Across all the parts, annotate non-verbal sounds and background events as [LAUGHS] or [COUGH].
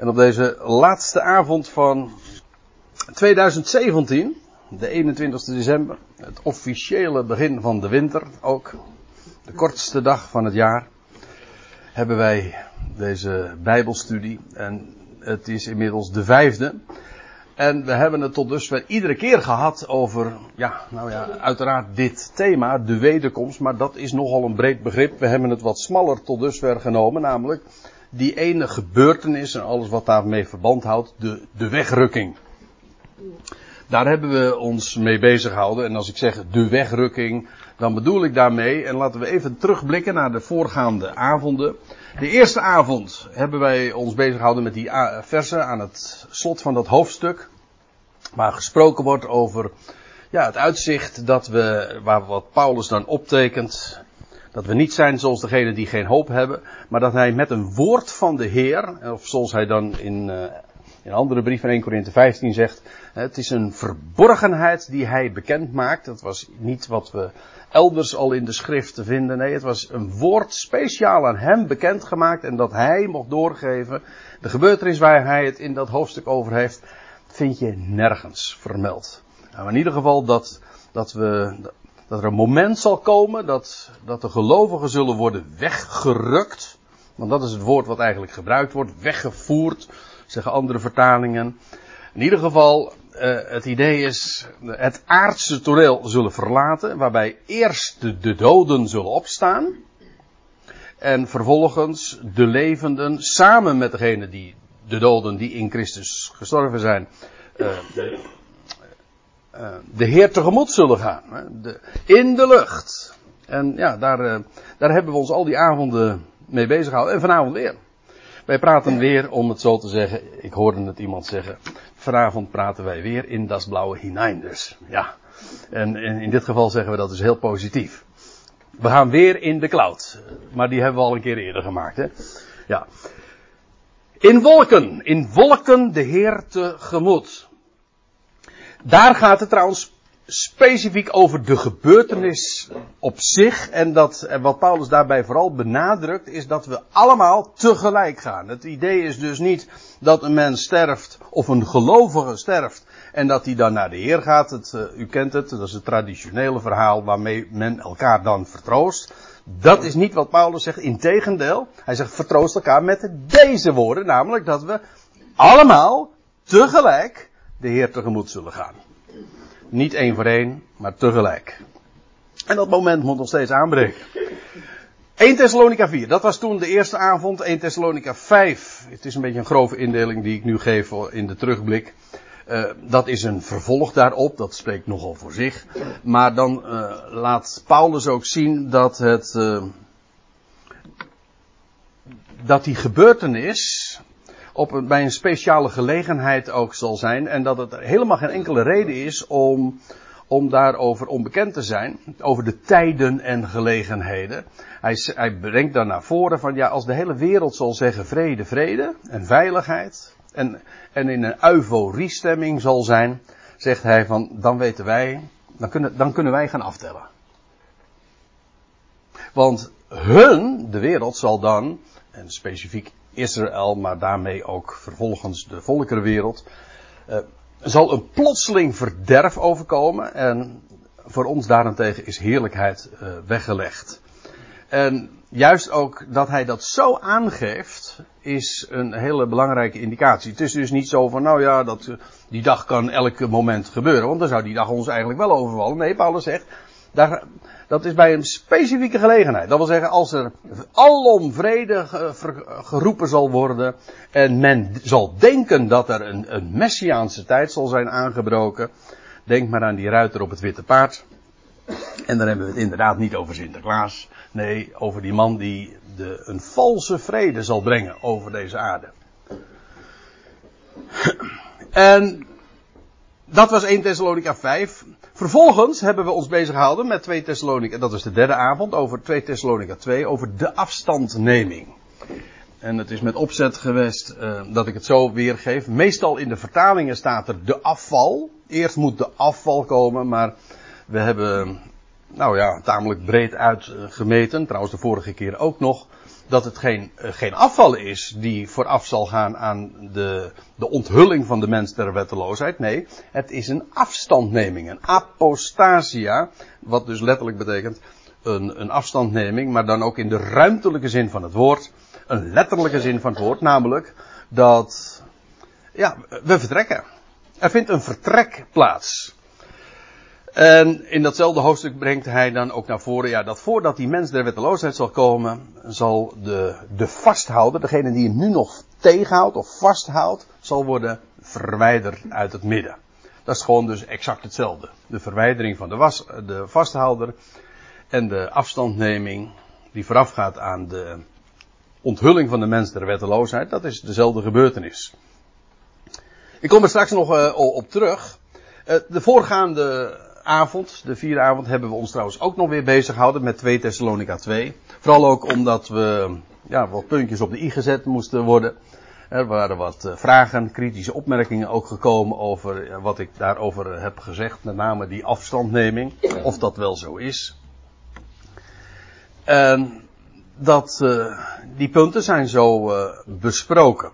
En op deze laatste avond van 2017, de 21 december, het officiële begin van de winter ook, de kortste dag van het jaar, hebben wij deze Bijbelstudie. En het is inmiddels de vijfde. En we hebben het tot dusver iedere keer gehad over, ja, nou ja, uiteraard dit thema, de wederkomst. Maar dat is nogal een breed begrip. We hebben het wat smaller tot dusver genomen, namelijk die ene gebeurtenis en alles wat daarmee verband houdt, de, de wegrukking. Daar hebben we ons mee bezig gehouden. En als ik zeg de wegrukking, dan bedoel ik daarmee, en laten we even terugblikken naar de voorgaande avonden. De eerste avond hebben wij ons bezig gehouden met die versen aan het slot van dat hoofdstuk. Waar gesproken wordt over ja, het uitzicht dat we, waar wat Paulus dan optekent. Dat we niet zijn zoals degenen die geen hoop hebben, maar dat hij met een woord van de Heer, of zoals hij dan in, uh, in een andere brief van 1 Korinthe 15 zegt, het is een verborgenheid die hij bekend maakt. Dat was niet wat we elders al in de schrift te vinden. Nee, het was een woord speciaal aan hem bekendgemaakt en dat hij mocht doorgeven. De gebeurtenis waar hij het in dat hoofdstuk over heeft, vind je nergens vermeld. Nou, in ieder geval dat, dat, we, dat er een moment zal komen dat, dat de gelovigen zullen worden weggerukt. Want dat is het woord wat eigenlijk gebruikt wordt. Weggevoerd, zeggen andere vertalingen. In ieder geval, uh, het idee is het aardse toneel zullen verlaten, waarbij eerst de, de, doden zullen opstaan. En vervolgens de levenden samen met degene die, de doden die in Christus gestorven zijn, uh, de, uh, de Heer tegemoet zullen gaan. De, in de lucht. En ja, daar, daar hebben we ons al die avonden mee bezig gehouden. En vanavond weer. Wij praten weer, om het zo te zeggen, ik hoorde het iemand zeggen, vanavond praten wij weer in das blauwe hinein dus. Ja. En, in dit geval zeggen we dat dus heel positief. We gaan weer in de cloud. Maar die hebben we al een keer eerder gemaakt, hè. Ja. In wolken, in wolken de Heer tegemoet. Daar gaat het trouwens specifiek over de gebeurtenis op zich. En dat, wat Paulus daarbij vooral benadrukt, is dat we allemaal tegelijk gaan. Het idee is dus niet dat een mens sterft, of een gelovige sterft, en dat hij dan naar de Heer gaat. Uh, u kent het, dat is het traditionele verhaal waarmee men elkaar dan vertroost. Dat is niet wat Paulus zegt, integendeel. Hij zegt vertroost elkaar met deze woorden, namelijk dat we allemaal tegelijk de Heer tegemoet zullen gaan. Niet één voor één, maar tegelijk. En dat moment moet nog steeds aanbreken. 1 Thessalonica 4, dat was toen de eerste avond. 1 Thessalonica 5, het is een beetje een grove indeling die ik nu geef in de terugblik. Uh, dat is een vervolg daarop, dat spreekt nogal voor zich. Maar dan uh, laat Paulus ook zien dat het. Uh, dat die gebeurtenis op een, bij een speciale gelegenheid ook zal zijn. En dat het helemaal geen enkele reden is om, om daarover onbekend te zijn. Over de tijden en gelegenheden. Hij, hij brengt dan naar voren van ja, als de hele wereld zal zeggen vrede, vrede en veiligheid. En, en in een euforiestemming zal zijn, zegt hij van dan weten wij, dan kunnen, dan kunnen wij gaan aftellen. Want hun, de wereld, zal dan, en specifiek Israël, maar daarmee ook vervolgens de volkerenwereld, uh, zal een plotseling verderf overkomen en voor ons daarentegen is heerlijkheid uh, weggelegd. En juist ook dat hij dat zo aangeeft, is een hele belangrijke indicatie. Het is dus niet zo van, nou ja, dat, die dag kan elk moment gebeuren, want dan zou die dag ons eigenlijk wel overvallen. Nee, Paulus zegt, daar, dat is bij een specifieke gelegenheid. Dat wil zeggen, als er alom vrede geroepen zal worden en men zal denken dat er een, messiaanse tijd zal zijn aangebroken, denk maar aan die ruiter op het witte paard. En dan hebben we het inderdaad niet over Sinterklaas. Nee, over die man die de, een valse vrede zal brengen over deze aarde. En dat was 1 Thessalonica 5. Vervolgens hebben we ons bezig gehouden met 2 Thessalonica, dat is de derde avond, over 2 Thessalonica 2, over de afstandneming. En het is met opzet geweest uh, dat ik het zo weergeef. Meestal in de vertalingen staat er de afval. Eerst moet de afval komen, maar we hebben, nou ja, tamelijk breed uitgemeten. Trouwens de vorige keer ook nog. Dat het geen, uh, geen afval is die vooraf zal gaan aan de, de onthulling van de mens der wetteloosheid. Nee, het is een afstandneming, een apostasia, wat dus letterlijk betekent een, een afstandneming, maar dan ook in de ruimtelijke zin van het woord, een letterlijke zin van het woord, namelijk dat, ja, we vertrekken. Er vindt een vertrek plaats. En in datzelfde hoofdstuk brengt hij dan ook naar voren, ja, dat voordat die mens der wetteloosheid zal komen, zal de, de vasthouder, degene die hem nu nog tegenhoudt of vasthoudt, zal worden verwijderd uit het midden. Dat is gewoon dus exact hetzelfde. De verwijdering van de, was, de vasthouder en de afstandneming die voorafgaat aan de onthulling van de mens der wetteloosheid, dat is dezelfde gebeurtenis. Ik kom er straks nog uh, op terug. Uh, de voorgaande avond, de vierde avond, hebben we ons trouwens ook nog weer bezig gehouden met 2 Thessalonica 2. Vooral ook omdat we ja, wat puntjes op de i gezet moesten worden. Er waren wat eh, vragen, kritische opmerkingen ook gekomen over wat ik daarover heb gezegd. Met name die afstandneming, of dat wel zo is. En dat, uh, die punten zijn zo besproken.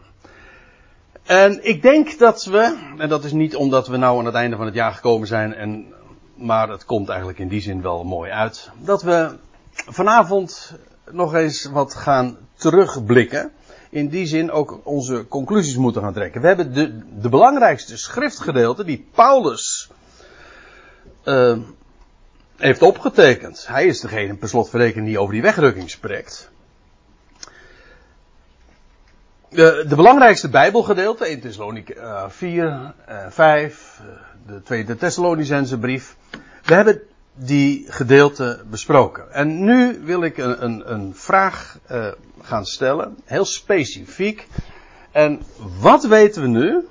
En ik denk dat we, en dat is niet omdat we nou aan het einde van het jaar gekomen zijn en maar het komt eigenlijk in die zin wel mooi uit. Dat we vanavond nog eens wat gaan terugblikken. In die zin ook onze conclusies moeten gaan trekken. We hebben de, de belangrijkste schriftgedeelte die Paulus uh, heeft opgetekend. Hij is degene per slotverrekening die over die wegrukking spreekt. De, de belangrijkste Bijbelgedeelte, 1 Thessalonica 4, 5, de tweede Thessalonicense brief. We hebben die gedeelte besproken. En nu wil ik een, een, een vraag gaan stellen, heel specifiek. En wat weten we nu?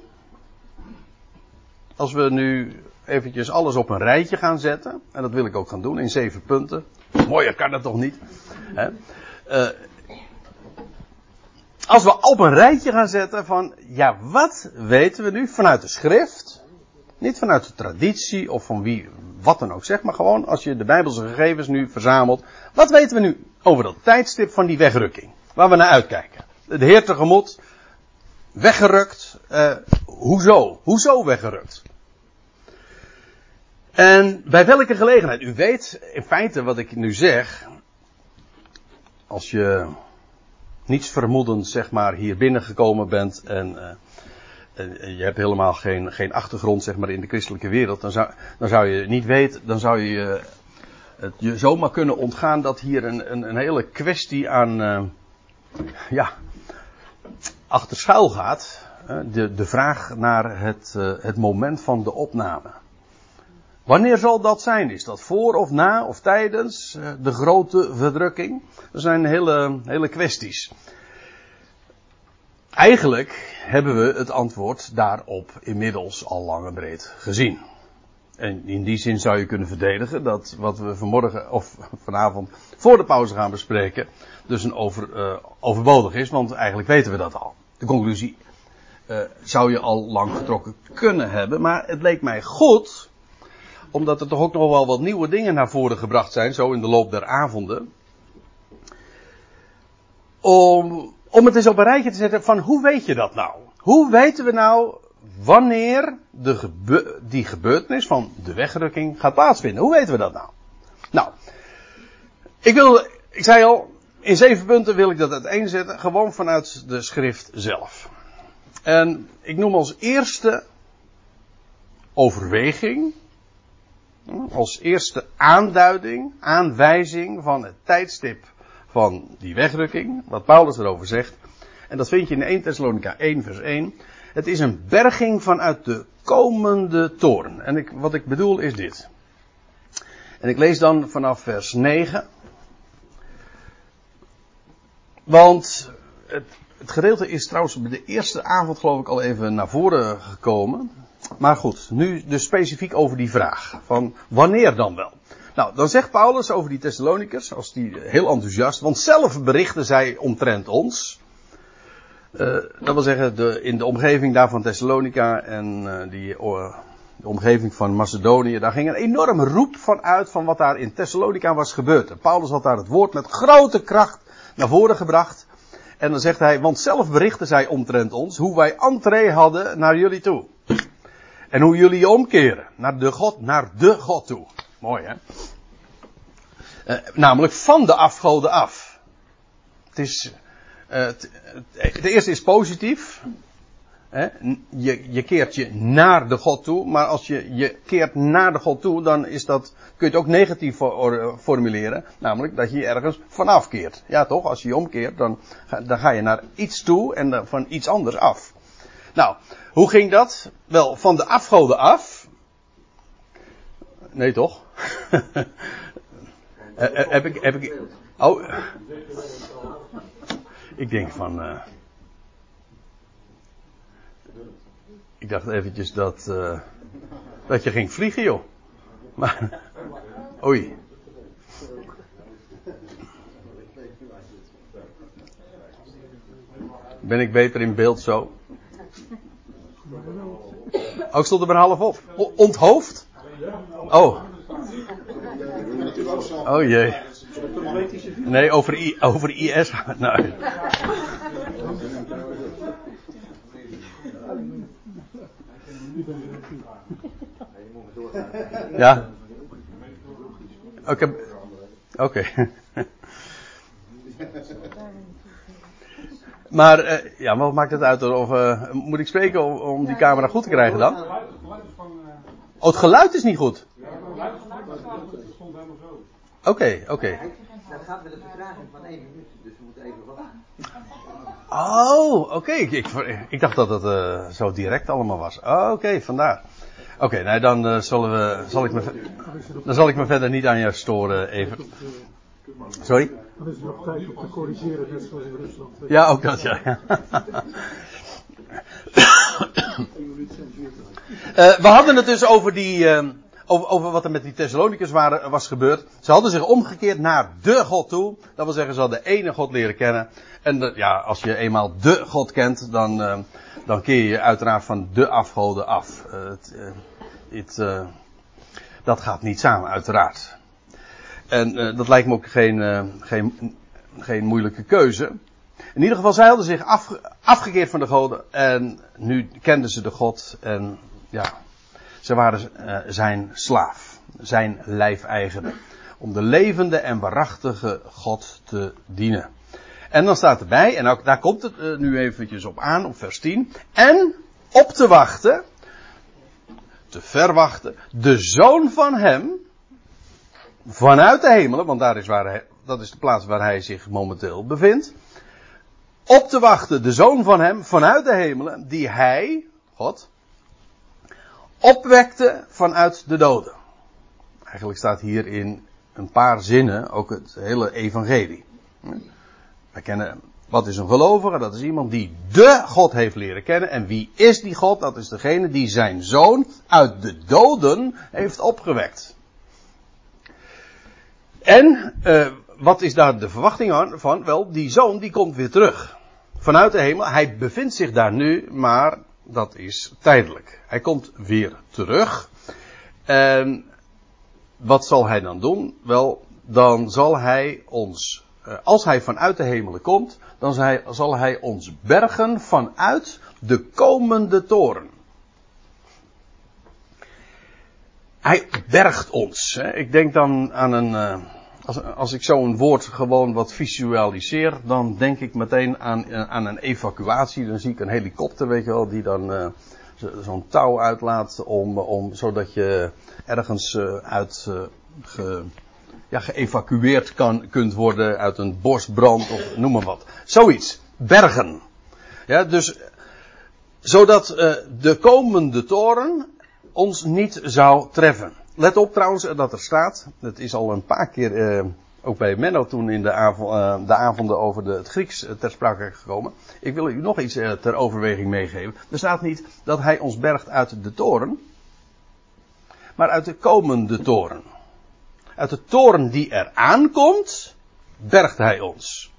Als we nu eventjes alles op een rijtje gaan zetten, en dat wil ik ook gaan doen in zeven punten. Mooier kan dat toch niet? Hè? Als we op een rijtje gaan zetten van, ja, wat weten we nu vanuit de schrift? Niet vanuit de traditie of van wie, wat dan ook zeg, maar gewoon als je de Bijbelse gegevens nu verzamelt. Wat weten we nu over dat tijdstip van die wegrukking? Waar we naar uitkijken. De Heer tegemoet, weggerukt. Uh, hoezo? Hoezo weggerukt? En bij welke gelegenheid? U weet in feite wat ik nu zeg. Als je niets vermoedend zeg maar hier binnengekomen bent en uh, je hebt helemaal geen, geen achtergrond zeg maar in de christelijke wereld, dan zou, dan zou je niet weten, dan zou je het je zomaar kunnen ontgaan dat hier een, een, een hele kwestie aan, uh, ja, achter schuil gaat. De, de vraag naar het, het moment van de opname. Wanneer zal dat zijn? Is dat voor of na of tijdens uh, de grote verdrukking? Er zijn hele, hele kwesties. Eigenlijk hebben we het antwoord daarop inmiddels al lang en breed gezien. En in die zin zou je kunnen verdedigen dat wat we vanmorgen of [LAUGHS] vanavond voor de pauze gaan bespreken, dus een over, uh, overbodig is, want eigenlijk weten we dat al. De conclusie uh, zou je al lang getrokken kunnen hebben, maar het leek mij goed, omdat er toch ook nog wel wat nieuwe dingen naar voren gebracht zijn, zo in de loop der avonden, om om het eens op een rijtje te zetten van hoe weet je dat nou? Hoe weten we nou wanneer de die gebeurtenis van de wegrukking gaat plaatsvinden? Hoe weten we dat nou? Nou, ik wil, ik zei al, in zeven punten wil ik dat uiteenzetten, gewoon vanuit de schrift zelf. En ik noem als eerste overweging, als eerste aanduiding, aanwijzing van het tijdstip van die wegrukking, wat Paulus erover zegt. En dat vind je in 1 Thessalonica 1 vers 1. Het is een berging vanuit de komende toren. En ik, wat ik bedoel is dit. En ik lees dan vanaf vers 9. Want het, het gedeelte is trouwens bij de eerste avond geloof ik al even naar voren gekomen. Maar goed, nu dus specifiek over die vraag. Van wanneer dan wel? Nou, dan zegt Paulus over die Thessalonikers, als die heel enthousiast, want zelf berichten zij omtrent ons. Uh, dat wil zeggen, de, in de omgeving daar van Thessalonica en uh, die, uh, de omgeving van Macedonië, daar ging een enorme roep van uit van wat daar in Thessalonica was gebeurd. En Paulus had daar het woord met grote kracht naar voren gebracht. En dan zegt hij, want zelf berichten zij omtrent ons hoe wij entree hadden naar jullie toe. En hoe jullie omkeren naar de God, naar de God toe. Mooi hè? Uh, namelijk van de afgoden af. Het is, uh, eerste is positief. Hè? Je, je keert je naar de God toe, maar als je je keert naar de God toe, dan is dat, kun je het ook negatief formuleren. Namelijk dat je je ergens vanaf keert. Ja toch, als je je omkeert, dan, dan ga je naar iets toe en van iets anders af. Nou, hoe ging dat? Wel, van de afgoden af. Nee toch? uh, [LAUGHS] heb ik, heb ik, oh. Ik denk van, uh, Ik dacht eventjes dat, dat je ging vliegen, joh. Maar, [LAUGHS] oei. Ben ik beter in beeld zo? Oh, ik stond er maar half op. O onthoofd? Oh. Oh jee. Nee, over, I over IS. [LAUGHS] Nou. Ja. Oké. Oké. [LAUGHS] maar, uh, ja, wat maakt het uit? Of, uh, moet ik spreken om, om, die camera goed te krijgen dan? Oh, het geluid is niet goed. Oké, oké. Okay. Dat gaat met een vertraging van één minuut, dus we moeten even wachten. Oh, oké. Okay. Ik, ik, dacht dat het uh, zo direct allemaal was. Oh, oké, okay, vandaar. Oké, okay, nou dan uh, zullen we, zal ik me, dan zal ik me verder niet aan jou storen even. Sorry? Dan is er nog tijd om te corrigeren, net zoals in Rusland. Ja, ook dat, ja. uh, [COUGHS] we hadden het dus over die, uh, over, over, wat er met die Thessalonicus waren, was gebeurd. Ze hadden zich omgekeerd naar de God toe. Dat wil zeggen, ze hadden de ene God leren kennen. En de, ja, als je eenmaal de God kent, dan, dan keer je uiteraard van de afgoden af. Uh, het, het, dat gaat niet samen, uiteraard. En dat lijkt me ook geen, geen, geen moeilijke keuze. In ieder geval, zij hadden zich afge, afgekeerd van de goden. En nu kenden ze de God. En ja, ze waren zijn slaaf. Zijn lijfeigene. Om de levende en waarachtige God te dienen. En dan staat erbij, en daar komt het uh, nu eventjes op aan, op vers 10. En op te wachten, te verwachten, de zoon van hem, vanuit de hemelen, want daar is waar hij, dat is de plaats waar hij zich momenteel bevindt. Op te wachten, de zoon van hem, vanuit de hemelen, die hij, God, opwekte vanuit de doden. Eigenlijk staat hier in een paar zinnen ook het hele evangelie. Wij kennen, wat is een gelovige? Dat is iemand die de God heeft leren kennen. En wie is die God? Dat is degene die zijn zoon uit de doden heeft opgewekt. En, uh, wat is daar de verwachting van? Wel, die zoon die komt weer terug. Vanuit de hemel. Hij bevindt zich daar nu, maar dat is tijdelijk. Hij komt weer terug. En wat zal hij dan doen? Wel, dan zal hij ons eh, als hij vanuit de hemelen komt, dan zal hij ons bergen vanuit de komende toren. Hij bergt ons. Ik denk dan aan een. Eh, als, als ik zo'n woord gewoon wat visualiseer, dan denk ik meteen aan, eh, aan een evacuatie. Dan zie ik een helikopter, weet je wel, die dan zo'n touw uitlaat om, om, zodat je ergens uit ge, ja, geëvacueerd kan, kunt worden uit een bosbrand of noem maar wat. Zoiets. Bergen. Ja, dus zodat de komende toren ons niet zou treffen. Let op trouwens dat er staat, het is al een paar keer uh, ook bij Menno toen in de, uh, de avonden over de, het Grieks ter sprake gekomen. Ik wil u nog iets ter overweging meegeven. Er staat niet dat hij ons bergt uit de toren, maar uit de komende toren uit de toren die er aankomt, bergt hij ons.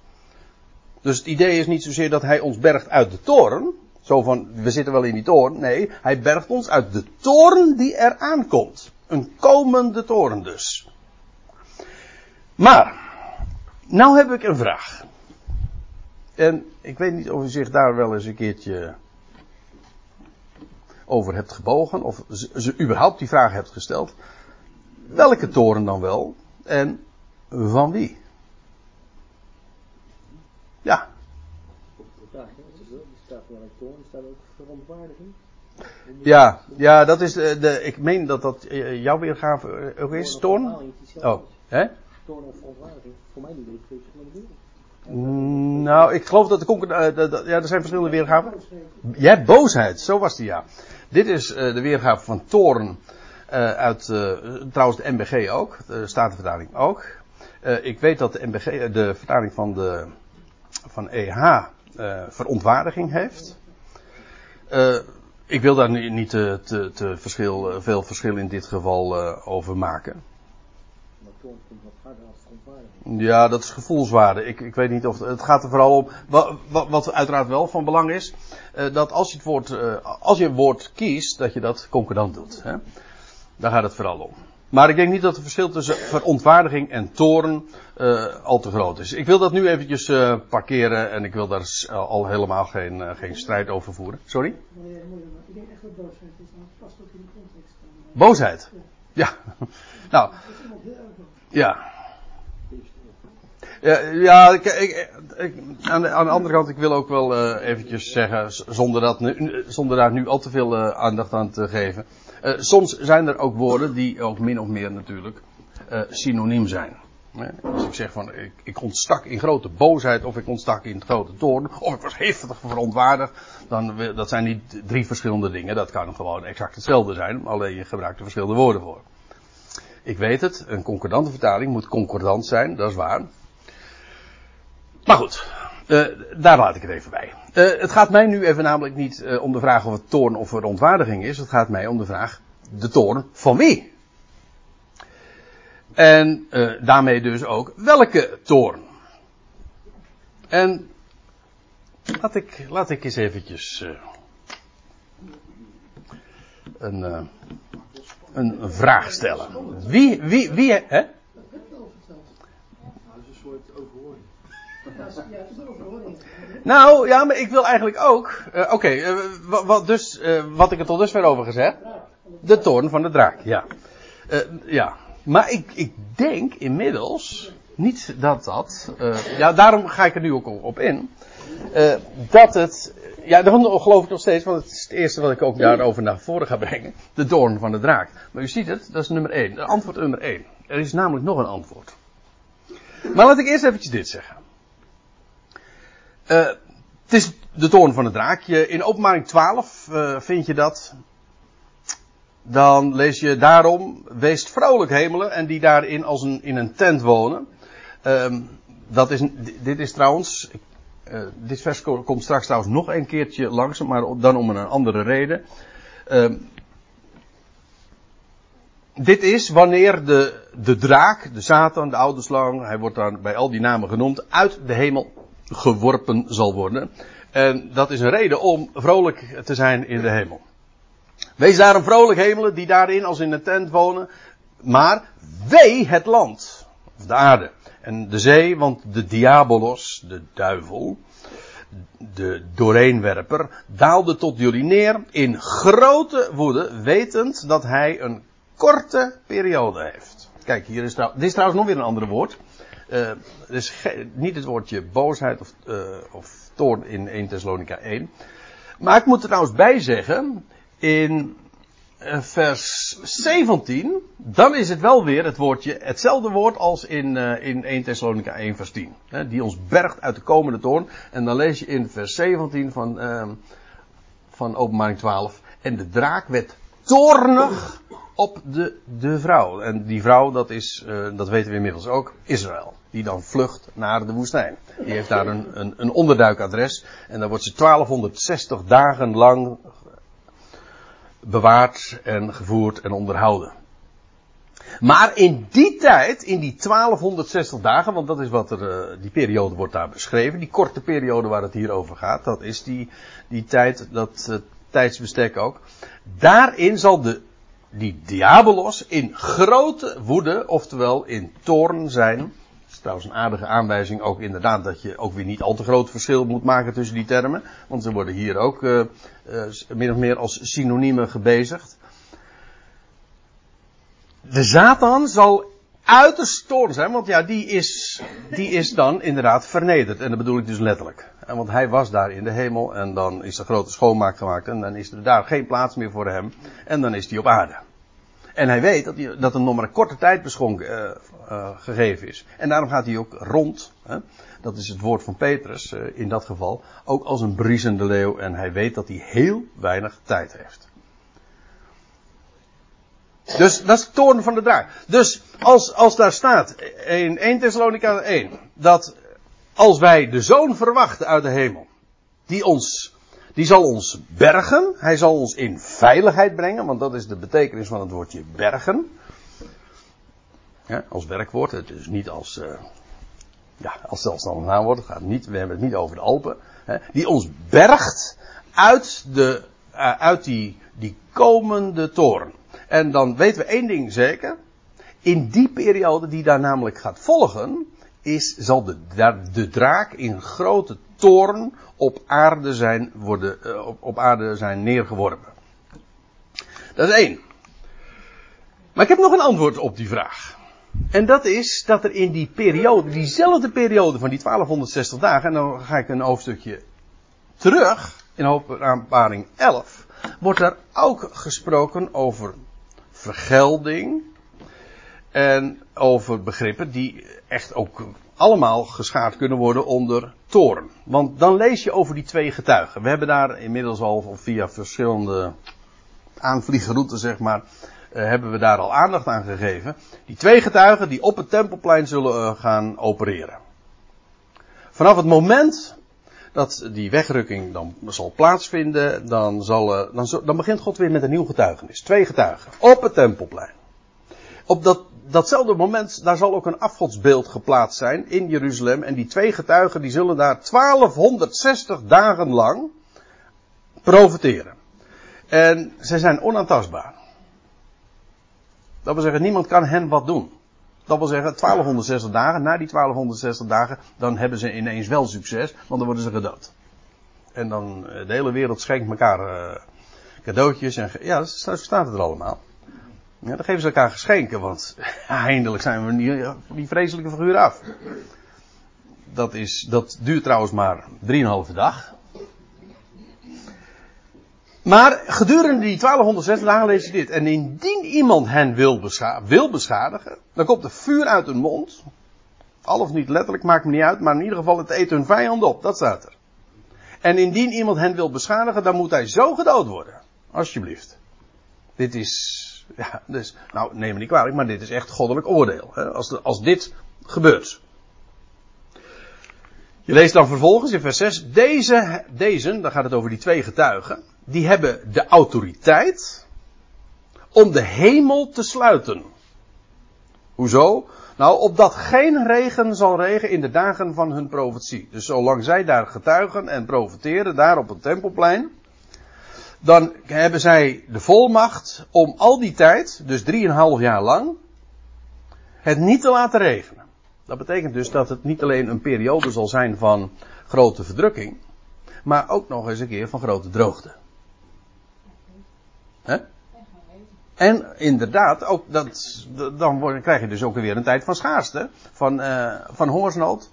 Dus het idee is niet zozeer dat hij ons bergt uit de toren. Zo van, we zitten wel in die toren. Nee, hij bergt ons uit de toren die er aankomt. Een komende toren dus. Maar, nou heb ik een vraag. En ik weet niet of u zich daar wel eens een keertje over hebt gebogen, of ze überhaupt die vraag hebt gesteld. Welke toren dan wel? En van wie? Ja. Ja, ja, dat is de, de ik meen dat dat eh, jouw weergave ook is, toorn? Oh, hè? Toorn of verontwaardiging, voor mij niet nou, ik geloof dat de concurrentie. Ja, er zijn verschillende weergaven. Ja, boosheid, zo was die ja. Dit is uh, de weergave van toorn uh, uit, uh, trouwens de MBG ook, de Statenvertaling ook. ik weet dat de MBG, de vertaling van de van EH, verontwaardiging heeft. ik wil daar niet te, te, te verschil, veel verschil in dit geval over maken. Ja, dat is gevoelswaarde. Ik, ik weet niet of het, gaat er vooral om. Wat, wat, wat uiteraard wel van belang is, dat als je het woord, als je een woord kiest, dat je dat concordant doet. Hè? Daar gaat het vooral om. Maar ik denk niet dat het verschil tussen verontwaardiging en toren uh, al te groot is. Ik wil dat nu eventjes parkeren en ik wil daar al helemaal geen, geen strijd over voeren. Sorry? Ik denk echt dat boosheid is, want het past ook in de context. Boosheid? Ja. [LAUGHS] nou. Ja. Ja, ja ik, ik, aan, de, aan, de, andere kant, ik wil ook wel eventjes zeggen, zonder, dat zonder daar nu al te veel aandacht aan te geven. Uh, soms zijn er ook woorden die ook min of meer natuurlijk synoniem zijn. Als ik zeg van, ik, ik, ontstak in grote boosheid, of ik ontstak in grote toorn, of ik was heftig verontwaardigd, dan, dat zijn niet drie verschillende dingen. Dat kan gewoon exact hetzelfde zijn, alleen je gebruikt er verschillende woorden voor. Ik weet het, een concordante vertaling moet concordant zijn, dat is waar. Maar goed, uh, daar laat ik het even bij. Uh, het gaat mij nu even namelijk niet uh, om de vraag of het toorn of verontwaardiging is. Het gaat mij om de vraag, de toorn van wie? En daarmee dus ook, welke toorn? En laat ik, laat ik eens eventjes een, een vraag stellen. Wie, wie, wie, hè? Nou, ja, maar ik wil eigenlijk ook. Uh, Oké, eh, wat, dus, uh, wat ik er tot dusver over gezegd. De toorn van de draak, ja. ja. Maar ik, ik denk inmiddels. Niet dat dat. ja, daarom ga ik er nu ook op in. dat het. Ja, dat geloof ik nog steeds, want het is het eerste wat ik ook daarover naar voren ga brengen. De toorn van de draak. Maar u ziet het, dat is nummer 1. Antwoord nummer 1. Er is namelijk nog een antwoord. Maar laat ik eerst eventjes dit zeggen. Uh, het is de toorn van het draakje. In openbaring 12 uh, vind je dat. Dan lees je daarom, wees vrolijk hemelen en die daarin als een, in een tent wonen. Uh, dat is, dit is trouwens, uh, dit vers komt straks trouwens nog een keertje langs, maar dan om een andere reden. Uh, dit is wanneer de, de draak, de Satan, de oude slang, hij wordt daar bij al die namen genoemd, uit de hemel geworpen zal worden. En dat is een reden om vrolijk te zijn in de hemel. Wees daarom vrolijk hemelen die daarin als in een tent wonen. Maar wee het land. Of de aarde. En de zee, want de diabolos, de duivel, de doorheenwerper, daalde tot jullie neer in grote woede, wetend dat hij een korte periode heeft. Kijk, hier is, trouw, dit is trouwens nog weer een ander woord. Uh, dus niet het woordje boosheid of, uh, of toorn in 1 Thessalonica 1. Maar ik moet er trouwens bij zeggen, in uh, vers 17, dan is het wel weer het woordje, hetzelfde woord als in, in 1 Thessalonica 1 vers 10. Hè, die ons bergt uit de komende toorn. En dan lees je in vers 17 van, uh, van openbaring 12. En de draak werd toornig op de, de vrouw. En die vrouw, dat is, uh, dat weten we inmiddels ook, Israël. Die dan vlucht naar de woestijn. Die heeft daar een, een, een onderduikadres. En daar wordt ze 1260 dagen lang bewaard en gevoerd en onderhouden. Maar in die tijd, in die 1260 dagen, want dat is wat er, uh, die periode wordt daar beschreven, die korte periode waar het hier over gaat, dat is die, die tijd, dat uh, tijdsbestek ook. Daarin zal de die diabolos in grote woede, oftewel in toorn zijn, is trouwens een aardige aanwijzing ook inderdaad dat je ook weer niet al te groot verschil moet maken tussen die termen. Want ze worden hier ook uh, min of meer als synoniemen gebezigd. De Satan zal uiterst toorn zijn, want ja, die is, die is dan inderdaad vernederd. En dat bedoel ik dus letterlijk. Want hij was daar in de hemel en dan is er grote schoonmaak gemaakt en dan is er daar geen plaats meer voor hem. En dan is hij op aarde. En hij weet dat, dat hem nog maar een korte tijd beschonken, uh, uh, gegeven is. En daarom gaat hij ook rond. Hè? Dat is het woord van Petrus uh, in dat geval. Ook als een briesende leeuw. En hij weet dat hij heel weinig tijd heeft. Dus dat is het toorn van de draak. Dus als, als daar staat in 1 Thessalonica 1 dat als wij de zoon verwachten uit de hemel, die ons, die zal ons bergen, hij zal ons in veiligheid brengen, want dat is de betekenis van het woordje bergen. Als werkwoord, het is niet als, uh, ja, als zelfstandig naamwoord, gaat niet, we hebben het niet over de Alpen, hè, die ons bergt uit de, uh, uit die, die komende toren. En dan weten we één ding zeker. In die periode die daar namelijk gaat volgen, is, zal de, de draak in grote toorn op aarde zijn, worden, uh, op, op aarde zijn neergeworpen. Dat is één. Maar ik heb nog een antwoord op die vraag. En dat is dat er in die periode, diezelfde periode van die 1260 dagen, en dan ga ik een hoofdstukje terug, in openbaring 11, wordt er ook gesproken over vergelding. En over begrippen die echt ook allemaal geschaard kunnen worden onder toren. Want dan lees je over die twee getuigen. We hebben daar inmiddels al via verschillende aanvliegroutes, zeg maar, uh, hebben we daar al aandacht aan gegeven. Die twee getuigen die op het tempelplein zullen uh, gaan opereren. Vanaf het moment dat die wegrukking dan zal plaatsvinden, dan, zal, uh, dan, dan begint God weer met een nieuw getuigenis. Twee getuigen. Op het tempelplein. Op dat, datzelfde moment, daar zal ook een afgodsbeeld geplaatst zijn in Jeruzalem. En die twee getuigen, die zullen daar 1260 dagen lang profiteren. En ze zijn onaantastbaar. Dat wil zeggen, niemand kan hen wat doen. Dat wil zeggen, 1260 dagen, na die 1260 dagen, dan hebben ze ineens wel succes, want dan worden ze gedood. En dan, de hele wereld schenkt elkaar uh, cadeautjes en, ja, zo staat het er allemaal. Ja, dan geven ze elkaar geschenken, want [LAUGHS] eindelijk zijn we die, die vreselijke figuur af. Dat, is, dat duurt trouwens maar 3,5 dag. Maar gedurende die 1260 dagen lees je dit. En indien iemand hen wil, wil beschadigen, dan komt er vuur uit hun mond. Al of niet letterlijk, maakt me niet uit, maar in ieder geval het eet hun vijand op. Dat staat er. En indien iemand hen wil beschadigen, dan moet hij zo gedood worden. Alsjeblieft. Dit is, ja, dus, nou neem me niet kwalijk, maar dit is echt goddelijk oordeel. Hè, als, de, als dit gebeurt. Je leest dan vervolgens in vers 6, deze, deze, dan gaat het over die twee getuigen, die hebben de autoriteit om de hemel te sluiten. Hoezo? Nou, opdat geen regen zal regen in de dagen van hun profetie. Dus zolang zij daar getuigen en profeteren, daar op het tempelplein, dan hebben zij de volmacht om al die tijd, dus drieënhalf jaar lang, het niet te laten regenen. Dat betekent dus dat het niet alleen een periode zal zijn van grote verdrukking, maar ook nog eens een keer van grote droogte. Hè? En inderdaad, ook dat, dan krijg je dus ook weer een tijd van schaarste, van, uh, van hongersnood.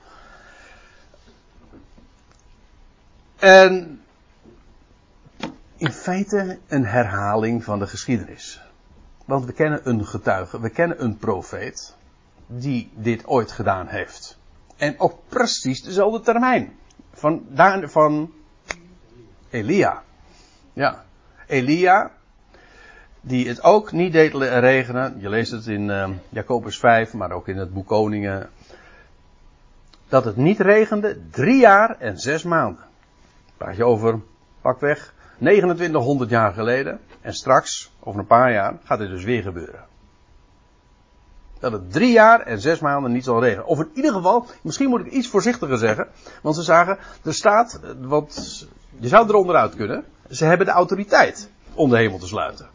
En in feite een herhaling van de geschiedenis. Want we kennen een getuige, we kennen een profeet die dit ooit gedaan heeft. En op precies dezelfde termijn. Van, van Elia. Ja. Elia, die het ook niet deed regenen. Je leest het in uh, Jacobus 5, maar ook in het boek Koningen. Dat het niet regende drie jaar en zes maanden. Praat je over, pakweg, 2900 jaar geleden. En straks, over een paar jaar, gaat dit dus weer gebeuren. Dat het drie jaar en zes maanden niet zal regenen. Of in ieder geval, misschien moet ik iets voorzichtiger zeggen. Want ze zagen, er staat, wat, je zou eronder uit kunnen. Ze hebben de autoriteit om de hemel te sluiten.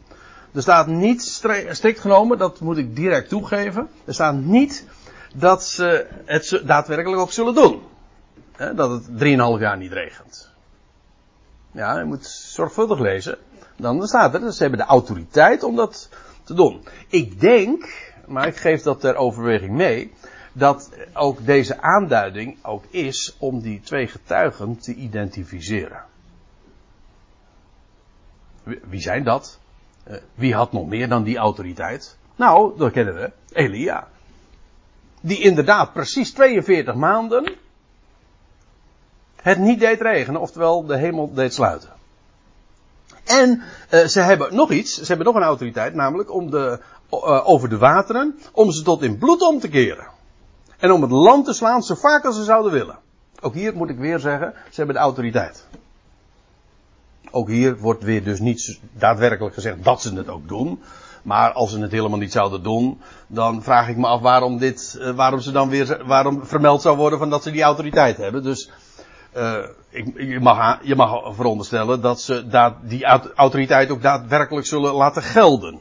Er staat niet strikt genomen, dat moet ik direct toegeven. Er staat niet dat ze het daadwerkelijk ook zullen doen. dat het 3,5 jaar niet regent. Ja, je moet zorgvuldig lezen. Dan staat er, ze hebben de autoriteit om dat te doen. Ik denk, maar ik geef dat ter overweging mee, dat ook deze aanduiding ook is om die twee getuigen te identificeren. Wie zijn dat? Eh, wie had nog meer dan die autoriteit? Nou, dat kennen we. Elia. Die inderdaad precies 42 maanden het niet deed regenen, oftewel de hemel deed sluiten. En uh, ze hebben nog iets, ze hebben nog een autoriteit, namelijk om de, uh, over de wateren, om ze tot in bloed om te keren. En om het land te slaan zo vaak als ze zouden willen. Ook hier moet ik weer zeggen, ze hebben de autoriteit. Ook hier wordt weer dus niet daadwerkelijk gezegd dat ze het ook doen. Maar als ze het helemaal niet zouden doen, dan vraag ik me af waarom dit, uh, waarom ze dan weer, waarom vermeld zou worden van dat ze die autoriteit hebben. Dus, je, mag, je mag veronderstellen dat ze die autoriteit ook daadwerkelijk zullen laten gelden.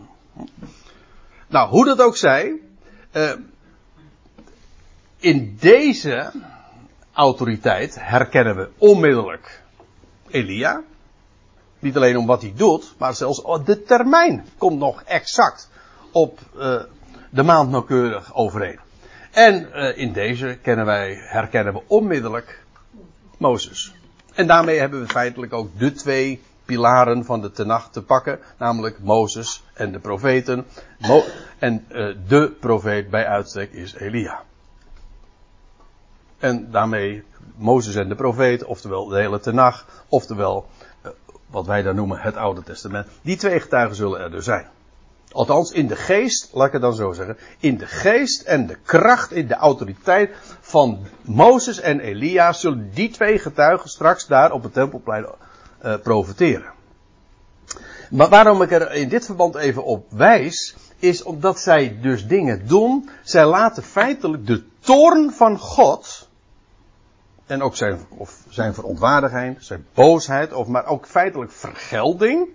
Nou, hoe dat ook zij, uh, in deze autoriteit herkennen we onmiddellijk Elia. Niet alleen om wat hij doet, maar zelfs de termijn komt nog exact op uh, de maand nauwkeurig overeen. En in deze kennen wij, herkennen we onmiddellijk Mozes. En daarmee hebben we feitelijk ook de twee pilaren van de Tenach te pakken, namelijk Mozes en de profeten. En uh, de profeet bij uitstek is Elia. En daarmee Mozes en de profeet, oftewel de hele Tenach, oftewel wat wij dan noemen het Oude Testament. Die twee getuigen zullen er dus zijn. Althans, in de geest, laat ik het dan zo zeggen. In de geest en de kracht, in de autoriteit van Mozes en Elia zullen die twee getuigen straks daar op het tempelplein uh, profiteren. Maar waarom ik er in dit verband even op wijs, is omdat zij dus dingen doen. Zij laten feitelijk de toorn van God en ook zijn, of zijn verontwaardiging, zijn boosheid, of maar ook feitelijk vergelding,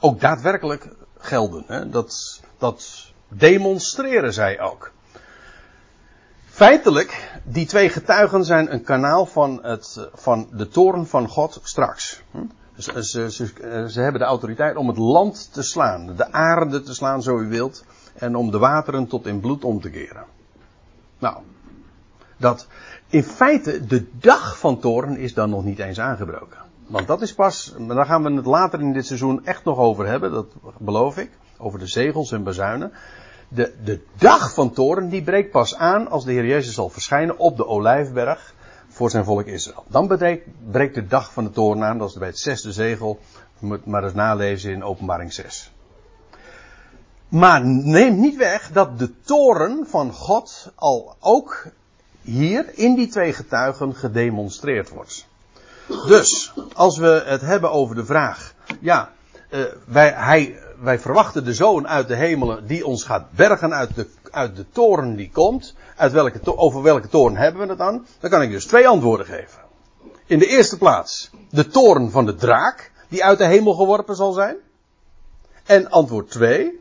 ook daadwerkelijk gelden. Hè? Dat, dat demonstreren zij ook. Feitelijk, die twee getuigen zijn een kanaal van, het, van de toren van God straks. Hm? Ze, ze, ze, ze, hebben de autoriteit om het land te slaan, de aarde te slaan zo u wilt, en om de wateren tot in bloed om te keren. Nou, dat, in feite, de dag van toren is dan nog niet eens aangebroken. Want dat is pas, daar gaan we het later in dit seizoen echt nog over hebben, dat beloof ik. Over de zegels en bazuinen. De, de dag van toren, die breekt pas aan als de Heer Jezus zal verschijnen op de Olijfberg voor zijn volk Israël. Dan breekt, breekt de dag van de toren aan, dat is bij het zesde zegel. Je moet maar eens nalezen in openbaring 6. Maar neem niet weg dat de toren van God al ook hier in die twee getuigen gedemonstreerd wordt. Dus, als we het hebben over de vraag, ja, uh, wij, hij, wij verwachten de zoon uit de hemelen die ons gaat bergen uit de, uit de toren die komt. Uit welke, over welke toren hebben we het dan? Dan kan ik dus twee antwoorden geven. In de eerste plaats, de toren van de draak, die uit de hemel geworpen zal zijn. En antwoord 2,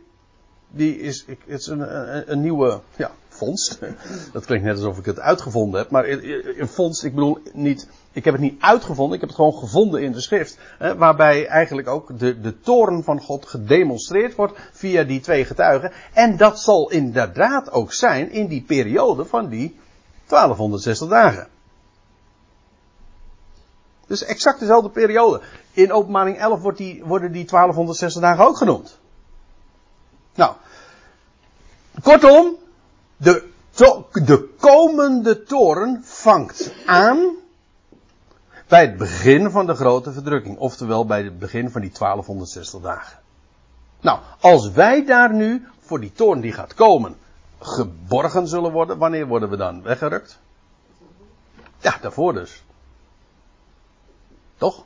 die is, het is een, een, een nieuwe, ja, vondst. [LAUGHS] Dat klinkt net alsof ik het uitgevonden heb. Maar een vondst, ik bedoel niet, ik heb het niet uitgevonden, ik heb het gewoon gevonden in de schrift. waarbij eigenlijk ook de, de toren van God gedemonstreerd wordt via die twee getuigen. En dat zal inderdaad ook zijn in die periode van die 1260 dagen. Dus exact dezelfde periode. In openbaring 11 wordt die, worden die 1260 dagen ook genoemd. Nou, kortom, de, de komende toren vangt aan bij het begin van de grote verdrukking. Oftewel bij het begin van die 1260 dagen. Nou, als wij daar nu voor die toren die gaat komen geborgen zullen worden, wanneer worden we dan weggerukt? Ja, daarvoor dus. Toch?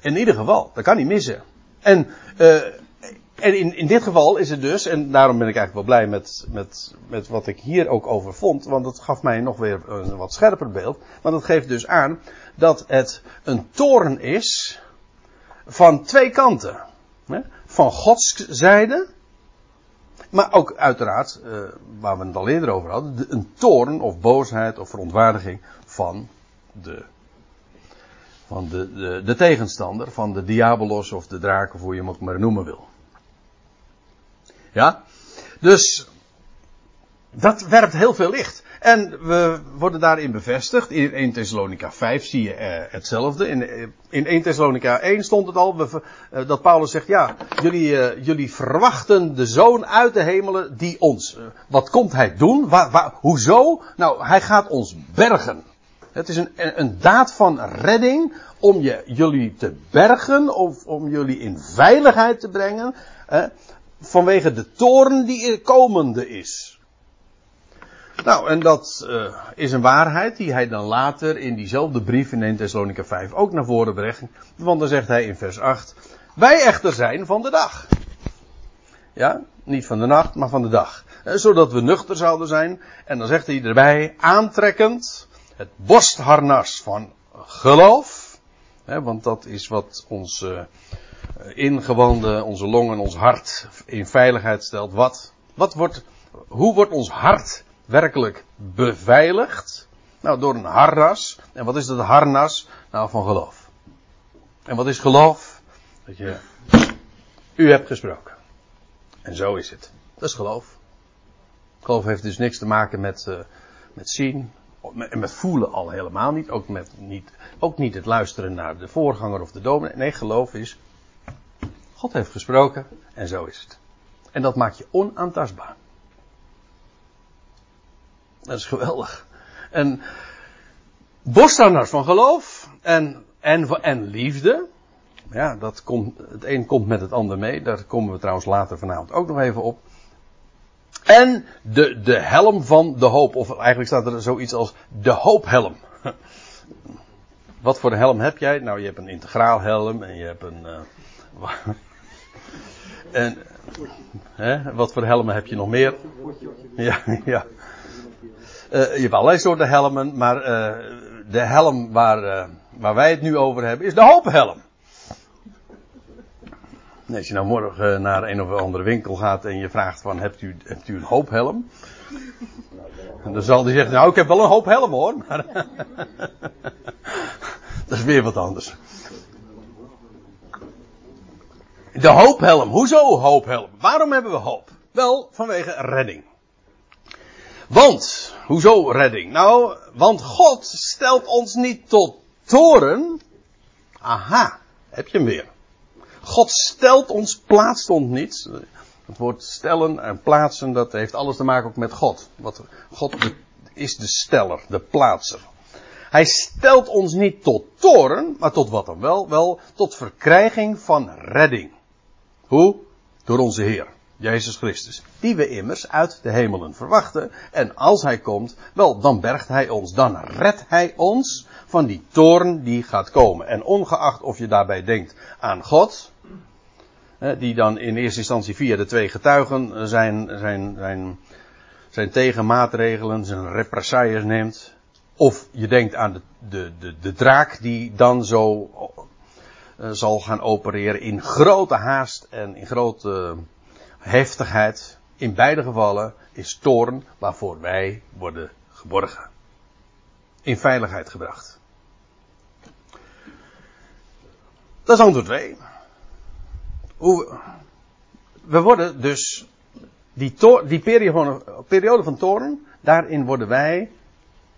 In ieder geval, dat kan niet missen. En uh, en in, in dit geval is het dus, en daarom ben ik eigenlijk wel blij met, met, met wat ik hier ook over vond, want het gaf mij nog weer een wat scherper beeld. Want het geeft dus aan dat het een toren is van twee kanten. Van Gods zijde Maar ook uiteraard, uh, waar we het al eerder over hadden, de, een toorn of boosheid of verontwaardiging van de, van de, de, de tegenstander, van de diabolos of de draak of hoe je hem ook maar noemen wil. Ja? Dus dat werpt heel veel licht. En we worden daarin bevestigd. In 1 Thessalonica 5 zie je uh, hetzelfde. In, in 1 Thessalonica 1 stond het al we, uh, dat Paulus zegt: Ja, jullie, uh, jullie verwachten de zoon uit de hemelen die ons. wat komt hij doen? Waar, waar, hoezo? Nou, hij gaat ons bergen. Het is een, een daad van redding om je, jullie te bergen of om jullie in veiligheid te brengen. Vanwege de toren die er komende is. Nou, en dat uh, is een waarheid die hij dan later in diezelfde brief in 1 Thessalonica 5 ook naar voren brengt. Want dan zegt hij in vers 8: Wij echter zijn van de dag. Ja, niet van de nacht, maar van de dag. Eh, zodat we nuchter zouden zijn. En dan zegt hij erbij: aantrekkend het borstharnas van geloof. Want dat is wat ons ingewanden, onze longen, ons hart in veiligheid stelt. Wat, wat wordt, hoe wordt ons hart werkelijk beveiligd? Nou, door een harnas. En wat is dat harnas? Nou, van geloof. En wat is geloof? Dat je, u hebt gesproken. En zo is het. Dat is geloof. Geloof heeft dus niks te maken met, uh, met zien. En met voelen al helemaal niet. Ook, met niet. ook niet het luisteren naar de voorganger of de dominee. Nee, geloof is. God heeft gesproken. En zo is het. En dat maakt je onaantastbaar. Dat is geweldig. En borsthouders van geloof en, en, en liefde. Ja, dat komt, het een komt met het ander mee. Daar komen we trouwens later vanavond ook nog even op. En de, de helm van de hoop. Of eigenlijk staat er zoiets als de hoophelm. [LAUGHS] Wat voor helm heb jij? Nou, je hebt een integraal helm en je hebt een. Uh, en, hè, wat voor helmen heb je nog meer? Ja, ja. Uh, je hebt allerlei soorten helmen, maar uh, de helm waar, uh, waar wij het nu over hebben is de hoophelm. Als je nou morgen naar een of andere winkel gaat en je vraagt van hebt u, hebt u een hoophelm? En dan zal die zeggen, nou ik heb wel een hoop helm hoor. Maar [LAUGHS] dat is weer wat anders. De hoophelm. Hoezo hoophelm? Waarom hebben we hoop? Wel, vanwege redding. Want, hoezo redding? Nou, want God stelt ons niet tot toren. Aha, heb je hem weer. God stelt ons, plaatst ons niet. Het woord stellen en plaatsen, dat heeft alles te maken ook met God. Wat, God is de steller, de plaatser. Hij stelt ons niet tot toren, maar tot wat dan wel? Wel, tot verkrijging van redding. Hoe? Door onze Heer. Jezus Christus. Die we immers uit de hemelen verwachten. En als hij komt, wel, dan bergt hij ons. Dan redt hij ons van die toorn die gaat komen. En ongeacht of je daarbij denkt aan God. Die dan in eerste instantie via de twee getuigen zijn, zijn, zijn, zijn tegenmaatregelen, zijn represailles neemt. Of je denkt aan de, de, de, de draak die dan zo zal gaan opereren in grote haast en in grote heftigheid. In beide gevallen is toorn waarvoor wij worden geborgen. In veiligheid gebracht. Dat is antwoord 2. We worden dus die, die periode, periode van toorn, daarin worden wij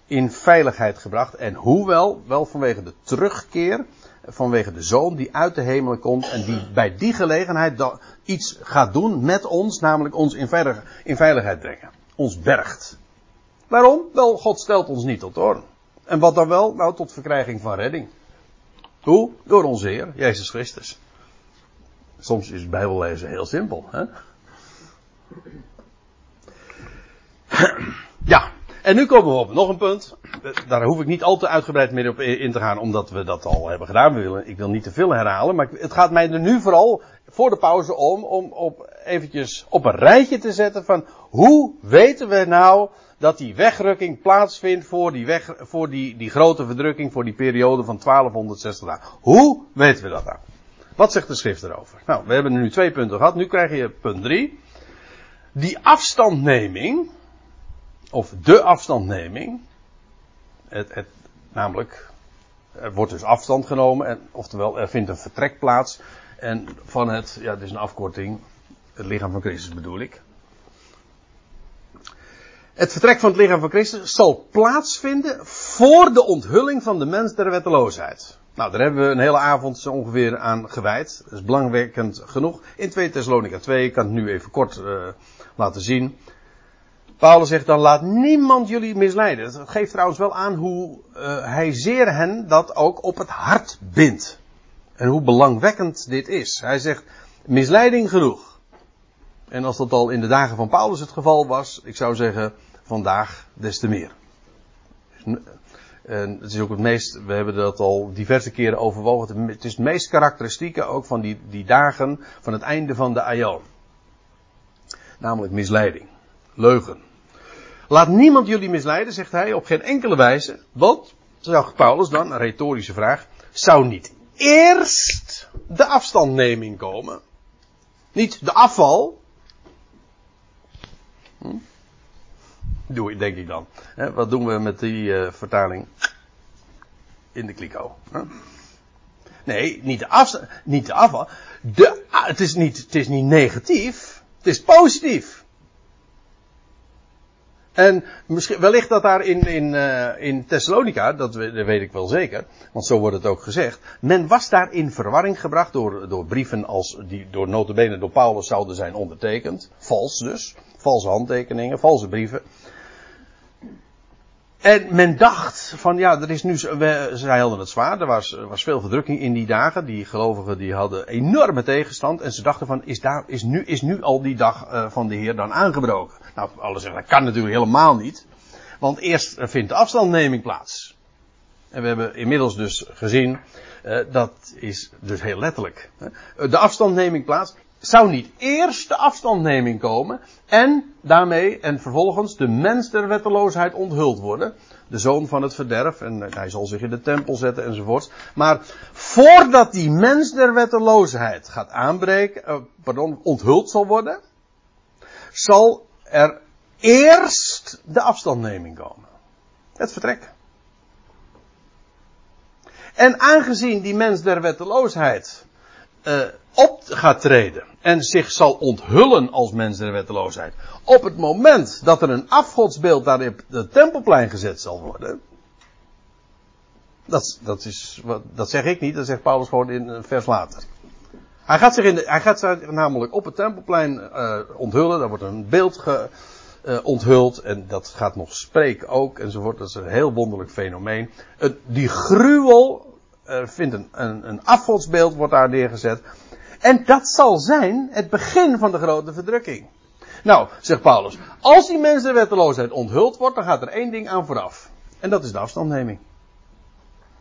in veiligheid gebracht. En hoewel, wel vanwege de terugkeer vanwege de zoon die uit de hemelen komt en die bij die gelegenheid iets gaat doen met ons, namelijk ons in, in veiligheid brengen. Ons bergt. Waarom? Wel, God stelt ons niet tot toorn. En wat dan wel? Nou, tot verkrijging van redding. Hoe? Door onze Heer, Jezus Christus. Soms is Bijbellezen heel simpel. Hè? Ja, en nu komen we op nog een punt. Daar hoef ik niet al te uitgebreid meer op in te gaan, omdat we dat al hebben gedaan. We willen, ik wil niet te veel herhalen, maar het gaat mij er nu vooral voor de pauze om, om op eventjes op een rijtje te zetten van hoe weten we nou dat die wegrukking plaatsvindt voor die, weg, voor die, die grote verdrukking, voor die periode van 1260 dagen. Hoe weten we dat nou? Wat zegt de schrift erover? Nou, we hebben nu twee punten gehad. Nu krijg je punt drie. die afstandneming, of de afstandneming, het, het, namelijk, er wordt dus afstand genomen, en, oftewel er vindt een vertrek plaats, en van het, ja, dit is een afkorting, het lichaam van Christus bedoel ik. Het vertrek van het lichaam van Christus zal plaatsvinden voor de onthulling van de mens der wetteloosheid. Nou, daar hebben we een hele avond zo ongeveer aan gewijd. Dat is belangwekkend genoeg. In 2 Thessalonica 2, ik kan het nu even kort uh, laten zien. Paulus zegt dan, laat niemand jullie misleiden. Dat geeft trouwens wel aan hoe uh, hij zeer hen dat ook op het hart bindt. En hoe belangwekkend dit is. Hij zegt, misleiding genoeg. En als dat al in de dagen van Paulus het geval was, ik zou zeggen, vandaag des te meer. En het is ook het meest, we hebben dat al diverse keren overwogen, het is het meest karakteristieke ook van die, die dagen van het einde van de Aion. Namelijk misleiding, leugen. Laat niemand jullie misleiden, zegt hij, op geen enkele wijze. Want, zegt Paulus dan, een retorische vraag, zou niet eerst de afstandneming komen? Niet de afval. Hm? Doe, denk ik dan. wat doen we met die uh, vertaling? In de kliko. Nee, niet de, afstand, niet de afval. De, het, is niet, het is niet negatief. Het is positief. En misschien, wellicht dat daar in, in, uh, in Thessalonica, dat, dat, weet ik wel zeker, want zo wordt het ook gezegd, men was daar in verwarring gebracht door, door brieven als, die door notabene door Paulus zouden zijn ondertekend. Vals dus. Valse handtekeningen, valse brieven. En men dacht van ja, er is nu, we, zij hadden het zwaar, er was, was veel verdrukking in die dagen. Die gelovigen die hadden enorme tegenstand en ze dachten van is, daar, is, nu, is nu al die dag uh, van de Heer dan aangebroken? Nou, alle zeggen dat kan natuurlijk helemaal niet. Want eerst vindt de afstandneming plaats. En we hebben inmiddels dus gezien, uh, dat is dus heel letterlijk. De afstandneming plaats zou niet eerst de afstandneming komen en daarmee en vervolgens de mens der wetteloosheid onthuld worden. De zoon van het verderf en hij zal zich in de tempel zetten enzovoort. Maar voordat die mens der wetteloosheid gaat aanbreken, uh, pardon, onthuld zal worden, zal er eerst de afstandneming komen. Het vertrek. En aangezien die mens der wetteloosheid uh, op gaat treden en zich zal onthullen als mens der wetteloosheid. Op het moment dat er een afgodsbeeld daar op het tempelplein gezet zal worden. Dat, dat, is, dat zeg ik niet, dat zegt Paulus gewoon in een vers later. Hij gaat zich, in hij gaat zich namelijk op het tempelplein uh, onthullen. Daar wordt een beeld ge, uh, onthuld. En dat gaat nog spreken ook enzovoort. Dat is een heel wonderlijk fenomeen. Die gruwel vindt een, een, een afgodsbeeld wordt daar neergezet. En dat zal zijn het begin van de grote verdrukking. Nou, zegt Paulus, als die mensen wetteloosheid onthuld wordt, dan gaat er één ding aan vooraf. En dat is de afstandneming.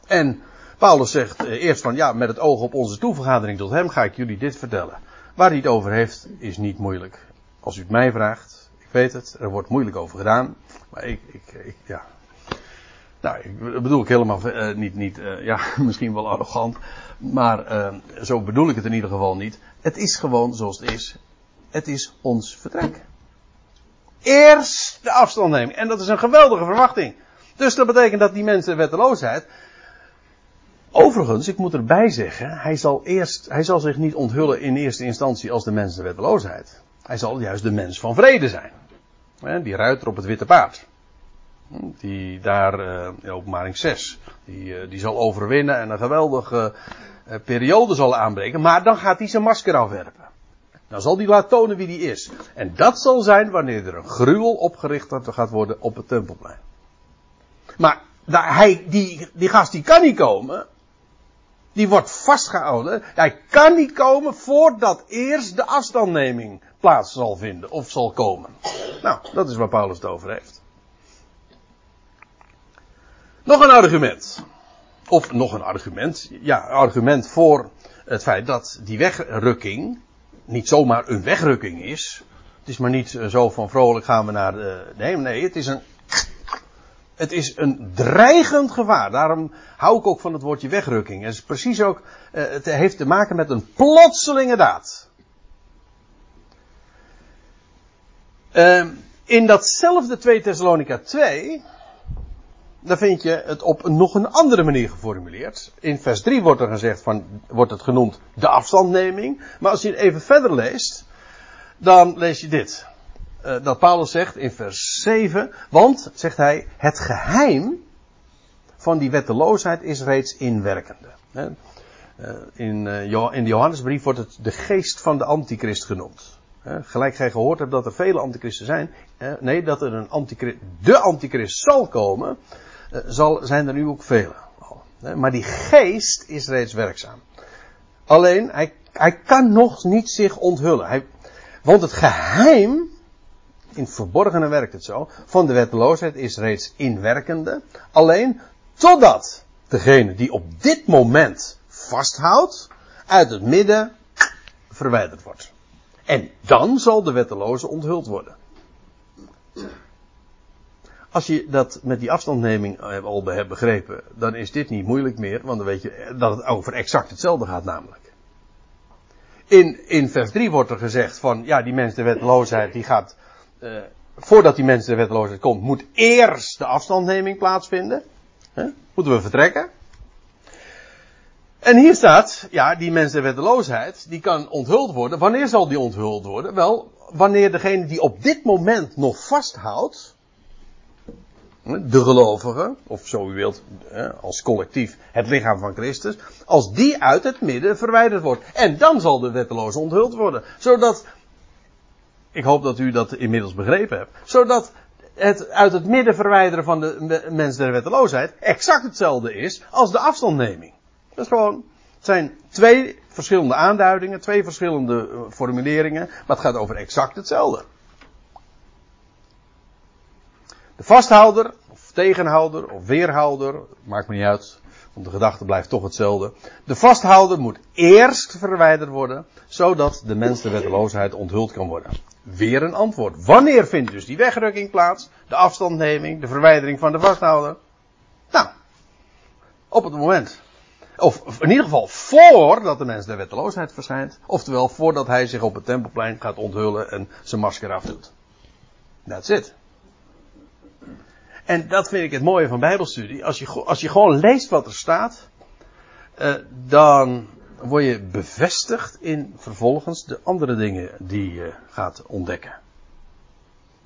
En Paulus zegt eh, eerst van, ja, met het oog op onze toevergadering tot hem ga ik jullie dit vertellen. Waar hij het over heeft, is niet moeilijk. Als u het mij vraagt, ik weet het, er wordt moeilijk over gedaan. Maar ik, ik, ik ja. Nou, ik bedoel ik helemaal uh, niet, niet uh, ja, [LAUGHS] misschien wel arrogant. Maar uh, zo bedoel ik het in ieder geval niet. Het is gewoon zoals het is. Het is ons vertrek. Eerst de afstand nemen. En dat is een geweldige verwachting. Dus dat betekent dat die mensen wetteloosheid. Overigens, ik moet erbij zeggen, hij zal, eerst, hij zal zich niet onthullen in eerste instantie als de mens de wetteloosheid. Hij zal juist de mens van vrede zijn. Die ruiter op het witte paard. Die daar, uh, in openbaring 6, die, uh, die zal overwinnen en een geweldige uh, periode zal aanbreken. Maar dan gaat hij zijn masker afwerpen. Dan zal hij laten tonen wie die is. En dat zal zijn wanneer er een gruwel opgericht gaat worden op het tempelplein. Maar daar, hij, die, die gast die kan niet komen. Die wordt vastgehouden. Hij kan niet komen voordat eerst de afstandneming plaats zal vinden of zal komen. Nou, dat is waar Paulus het over heeft. Nog een argument. Of nog een argument. Ja, argument voor het feit dat die wegrukking niet zomaar een wegrukking is. Het is maar niet zo van vrolijk gaan we naar de. Nee, nee, het is een. Het is een dreigend gevaar. Daarom hou ik ook van het woordje wegrukking. Het is precies ook. Het heeft te maken met een plotselinge daad. Uh, in datzelfde 2 Thessalonica 2, daar vind je het op nog een andere manier geformuleerd. In vers 3 wordt er gezegd van, wordt het genoemd de afstandneming. Maar als je het even verder leest, dan lees je dit. Uh, dat Paulus zegt in vers 7, want, zegt hij, het geheim van die wetteloosheid is reeds inwerkende. Uh, in, uh, in de Johannesbrief wordt het de geest van de antichrist genoemd. gelijk gij gehoord hebt dat er vele antichristen zijn. nee, dat er een antichrist, de antichrist zal komen. Zal, zijn er nu ook vele. maar die geest is reeds werkzaam. Alleen, hij, hij kan nog niet zich onthullen. Hij, want het geheim, in het verborgene werkt het zo, van de wetteloosheid is reeds inwerkende. Alleen totdat degene die op dit moment vasthoudt, uit het midden verwijderd wordt. En dan zal de wetteloze onthuld worden. Als je dat met die afstandneming al hebt begrepen, dan is dit niet moeilijk meer, want dan weet je dat het over exact hetzelfde gaat namelijk. In, in vers 3 wordt er gezegd van, ja, die mens de wetteloosheid, die gaat, uh, voordat die mens de wetteloosheid komt, moet eerst de afstandneming plaatsvinden. He? Moeten we vertrekken. En hier staat, ja, die mens de wetteloosheid, die kan onthuld worden. Wanneer zal die onthuld worden? Wel, wanneer degene die op dit moment nog vasthoudt, de gelovigen, of zo u wilt, als collectief het lichaam van Christus, als die uit het midden verwijderd wordt. En dan zal de wetteloze onthuld worden. Zodat, ik hoop dat u dat inmiddels begrepen hebt, zodat het uit het midden verwijderen van de mens der wetteloosheid exact hetzelfde is als de afstandneming. Dat is gewoon, het zijn twee verschillende aanduidingen, twee verschillende eh, formuleringen, maar het gaat over exact hetzelfde. De vasthouder, of tegenhouder, of weerhouder, maakt me niet uit, want de gedachte blijft toch hetzelfde. De vasthouder moet eerst verwijderd worden, zodat de mens de wetteloosheid onthuld kan worden. Weer een antwoord. Wanneer vindt dus die wegrukking plaats? De afstandneming, de verwijdering van de vasthouder? Nou, op het moment. Of in ieder geval voordat de mens de wetteloosheid verschijnt. Oftewel voordat hij zich op het tempelplein gaat onthullen en zijn masker afdoet. That's it. En dat vind ik het mooie van Bijbelstudie. Als je, als je gewoon leest wat er staat, uh, dan word je bevestigd in vervolgens de andere dingen die je gaat ontdekken.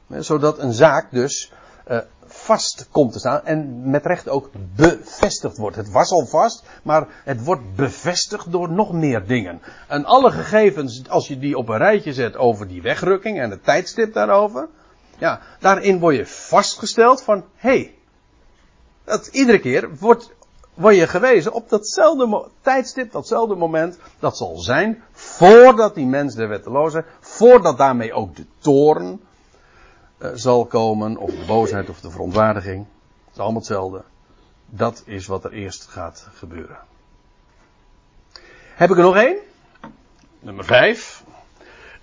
Zodat een zaak dus uh, vast komt te staan en met recht ook bevestigd wordt. Het was al vast, maar het wordt bevestigd door nog meer dingen. En alle gegevens, als je die op een rijtje zet over die wegrukking en het tijdstip daarover, ja, daarin word je vastgesteld van, hé, hey, dat iedere keer wordt, word je gewezen op datzelfde tijdstip, datzelfde moment, dat zal zijn voordat die mens de wetteloze, voordat daarmee ook de toorn uh, zal komen, of de boosheid of de verontwaardiging. Het is allemaal hetzelfde. Dat is wat er eerst gaat gebeuren. Heb ik er nog één? Nummer vijf.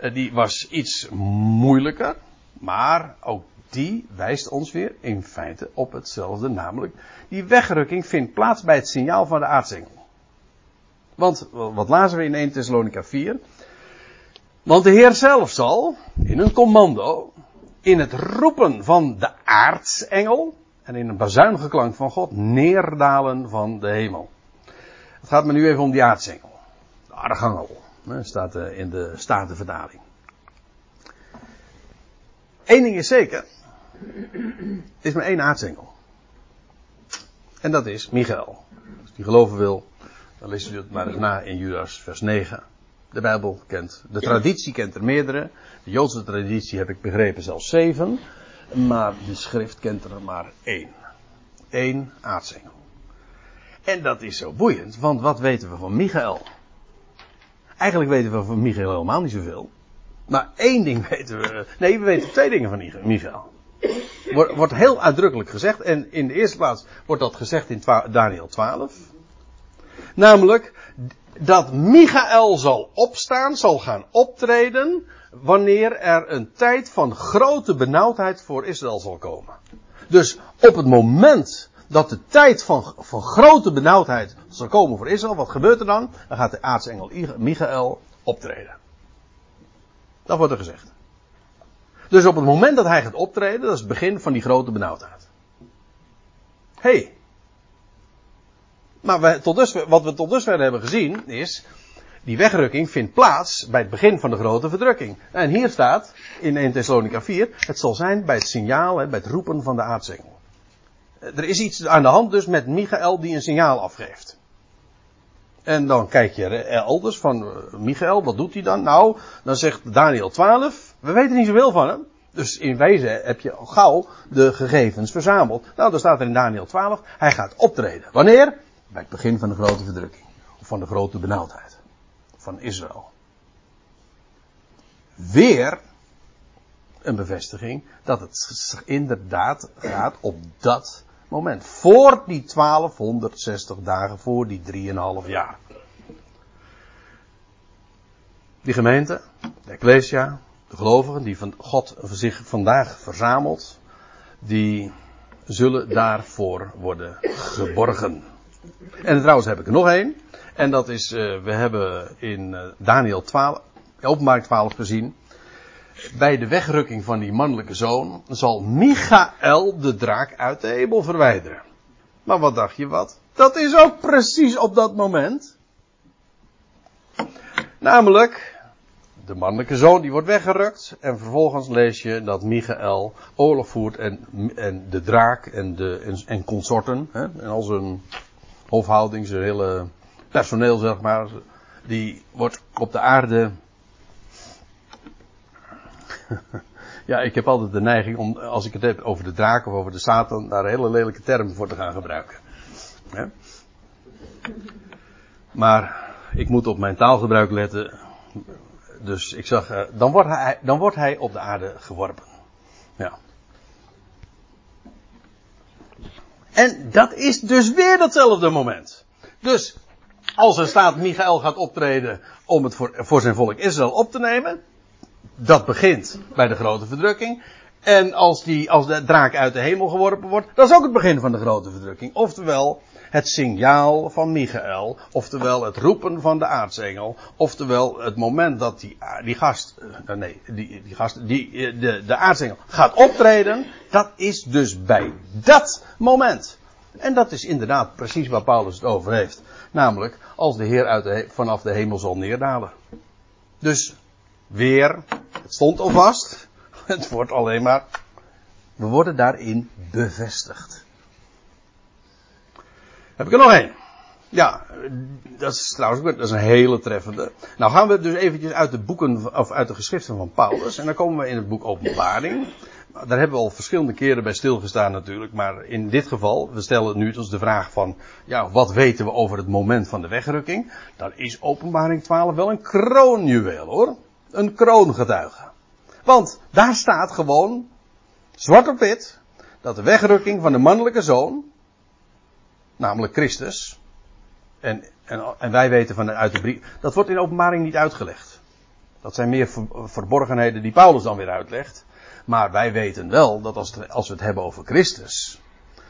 Uh, die was iets moeilijker. Maar ook die wijst ons weer in feite op hetzelfde, namelijk die wegrukking vindt plaats bij het signaal van de aartsengel. Want, wat lazen we in 1 Thessalonica 4? Want de Heer zelf zal, in een commando, in het roepen van de aartsengel, en in een bazuingeklank van God, neerdalen van de hemel. Het gaat me nu even om die aartsengel. De archangel, staat eh, in de Statenverdaling. Eén ding is zeker. Er is maar één aartsengel. En dat is Michael. Als die geloven wil, dan leest u het maar eens na in Judas vers 9. De Bijbel kent, de traditie kent er meerdere. De Joodse traditie heb ik begrepen zelfs zeven. Maar de schrift kent er maar één. Eén aartsengel. En dat is zo boeiend, want wat weten we van Michael? Eigenlijk weten we van Michael helemaal niet zoveel. Maar één ding [LAUGHS] weten we. Nee, we weten twee dingen van Michael. Wordt, wordt heel uitdrukkelijk gezegd. En in de eerste plaats wordt dat gezegd in Daniel 12. Namelijk dat Michael zal opstaan, zal gaan optreden. Wanneer er een tijd van grote benauwdheid voor Israël zal komen. Dus op het moment dat de tijd van, van grote benauwdheid zal komen voor Israël, wat gebeurt er dan? Dan gaat de aartsengel Michael optreden. Dat wordt er gezegd. Dus op het moment dat hij gaat optreden, dat is het begin van die grote benauwdheid. Hé. Hey. Maar we, tot dusver, wat we tot dusver hebben gezien is, die wegrukking vindt plaats bij het begin van de grote verdrukking. En hier staat, in 1 Thessalonica 4, het zal zijn bij het signaal, bij het roepen van de aartsengel. Er is iets aan de hand dus met Michael die een signaal afgeeft. En dan kijk je elders van uh, Michael, wat doet hij dan? Nou, dan zegt Daniel 12, we weten niet zoveel van hem. Dus in wezen heb je al gauw de gegevens verzameld. Nou, dan staat er in Daniel 12, hij gaat optreden. Wanneer? Bij het begin van de grote verdrukking. Of van de grote benauwdheid. Van Israël. Weer een bevestiging dat het inderdaad gaat op dat moment. Voor die 1260 dagen, voor die 3,5 jaar. Die gemeente, de Ecclesia, de gelovigen die van God zich vandaag verzamelt, die zullen daarvoor worden geborgen. En trouwens heb ik er nog één. En dat is, uh, we hebben in uh, Daniel 12, openbaar 12 gezien bij de wegrukking van die mannelijke zoon zal Michael de draak uit de hemel verwijderen. Maar wat dacht je wat? Dat is ook precies op dat moment. Namelijk, de mannelijke zoon die wordt weggerukt. En vervolgens lees je dat Michael oorlog voert en, en de draak en, de, en, en consorten. Hè, en al zijn hofhouding, zijn hele personeel zeg maar. Die wordt op de aarde [LAUGHS] ja, ik heb altijd de neiging om, als ik het heb over de draak of over de Satan, daar hele lelijke termen voor te gaan gebruiken. Maar ik moet op mijn taalgebruik letten. Dus ik zag, eh, dan, wordt hij, dan wordt hij op de aarde geworpen. Ja. En dat is dus weer datzelfde moment. Dus, als er staat Michael gaat optreden om het voor, voor zijn volk Israël op te nemen, dat begint bij de grote verdrukking. En als, die, als de draak uit de hemel geworpen wordt, dat is ook het begin van de grote verdrukking. Oftewel het signaal van Michael, oftewel het roepen van de aartsengel, oftewel het moment dat die, die gast, uh, nee, die, die gast, die, eh, de, de aartsengel gaat optreden, dat is dus bij dat moment. En dat is inderdaad precies waar Paulus het over heeft. Namelijk als de Heer uit vanaf de hemel zal neerdalen. Dus weer, het stond al vast. [LAUGHS] Het wordt alleen maar, we worden daarin bevestigd. Heb ik er nog één? Ja, dat is trouwens dat is een hele treffende. Nou gaan we dus eventjes uit de boeken, of uit de geschriften van Paulus. En dan komen we in het boek Openbaring. Daar hebben we al verschillende keren bij stilgestaan natuurlijk. Maar in dit geval, we stellen nu ons de vraag van, ja, wat weten we over het moment van de wegrukking? Dan is Openbaring 12 wel een kroonjuweel hoor een kroongetuige. Want daar staat gewoon, zwart op wit, dat de wegrukking van de mannelijke zoon, namelijk Christus, en, en, en wij weten van uit de brief, dat wordt in openbaring niet uitgelegd. Dat zijn meer verborgenheden die Paulus dan weer uitlegt. Maar wij weten wel dat als, het, als we het hebben over Christus,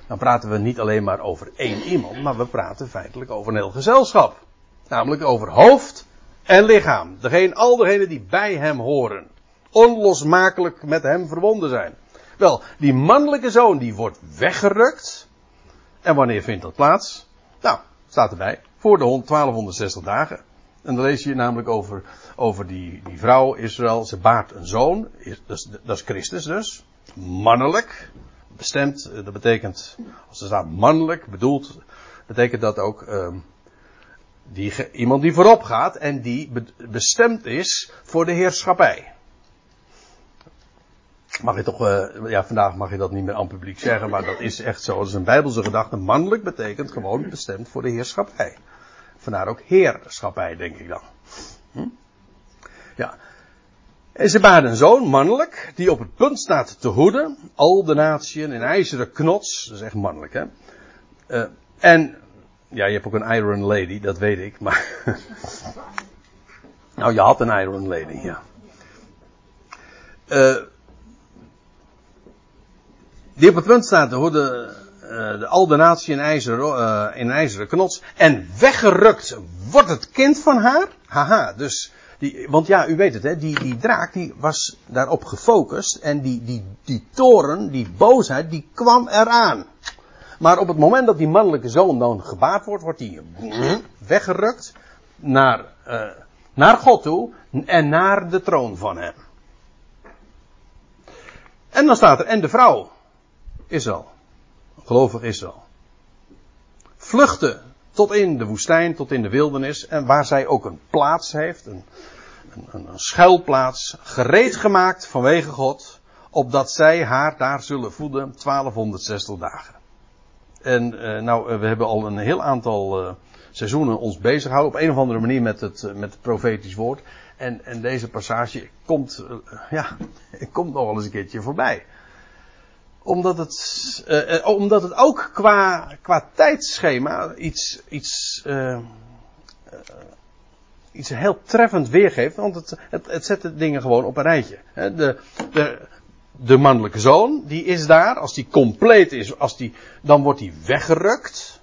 dan praten we niet alleen maar over één iemand, maar we praten feitelijk over een heel gezelschap. Namelijk over hoofd en lichaam. Degene, al degenen die bij hem horen. Onlosmakelijk met hem verbonden zijn. Wel, die mannelijke zoon die wordt weggerukt. En wanneer vindt dat plaats? Nou, staat erbij. Voor de 1260 dagen. En dan lees je namelijk over, over die, die vrouw Israël. Ze baart een zoon. Dat is, dat is Christus dus. Mannelijk. Bestemd. Eh, dat betekent, als er staat mannelijk bedoeld, betekent dat ook, um, die, iemand die voorop gaat en die bestemd is voor de heerschappij. Mag je toch, uh, ja, vandaag mag je dat niet meer aan publiek zeggen, maar dat is echt zo. Dat is een bijbelse gedachte. Mannelijk betekent gewoon bestemd voor de heerschappij. Vandaar ook heerschappij, denk ik dan. Hm? Ja. En ze baarden een zoon, mannelijk, die op het punt staat te hoeden. Al de natieën in ijzeren knots. Dat is echt mannelijk, hè. Uh, en ja, je hebt ook een Iron Lady, dat weet ik, maar. [LAUGHS] nou, je had een Iron Lady, ja. Uh, die op het punt staat de, uh, de al de natie in ijzeren, uh, in ijzeren knots. En weggerukt wordt het kind van haar. Haha, dus Die, want ja, u weet het, hè, die, die draak die was daarop gefocust. En die, die, die toren, die boosheid, die kwam eraan. Maar op het moment dat die mannelijke zoon dan gebaard wordt, wordt hij weggerukt naar, uh, naar God toe en naar de troon van hem. En dan staat er, en de vrouw, Israël, gelovig Israël, vluchtte tot in de woestijn, tot in de wildernis, en waar zij ook een plaats heeft, een, een, een schuilplaats, gereed gemaakt vanwege God, opdat zij haar daar zullen voeden 1260 dagen. En uh, nou, uh, we hebben al een heel aantal uh, seizoenen ons bezig gehouden op een of andere manier met het, met het profetisch woord. En, en deze passage komt, ja, [LAUGHS] komt nog wel eens een keertje voorbij. Omdat het, omdat het ook qua, qua tijdschema iets, iets, iets heel treffend weergeeft. Want het, het, het zet de dingen gewoon op een rijtje. De, de, de mannelijke zoon, die is daar. Als die compleet is, als die, dan wordt hij weggerukt.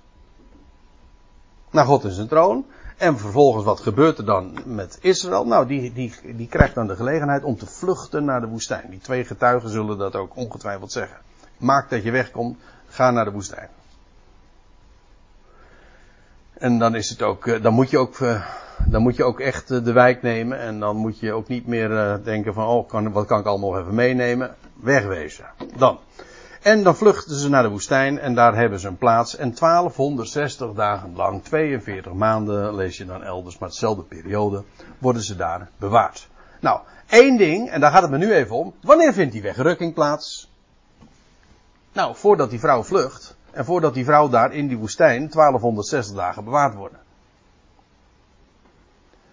Naar God in zijn troon. En vervolgens, wat gebeurt er dan met Israël? Nou, die, die, die krijgt dan de gelegenheid om te vluchten naar de woestijn. Die twee getuigen zullen dat ook ongetwijfeld zeggen. Maak dat je wegkomt, ga naar de woestijn. En dan is het ook, eh, dan moet je ook, eh, dan moet je ook echt eh, de wijk nemen. En dan moet je ook niet meer denken van, oh, kan, wat kan ik allemaal even meenemen? Wegwezen. Dan. En dan vluchten ze naar de woestijn en daar hebben ze een plaats. En 1260 dagen lang, 42 maanden, lees je dan elders, maar hetzelfde periode, worden ze daar bewaard. Nou, één ding, en daar gaat het me nu even om. Wanneer vindt die wegrukking plaats? Nou, voordat die vrouw vlucht. En voordat die vrouw daar in die woestijn 1260 dagen bewaard worden.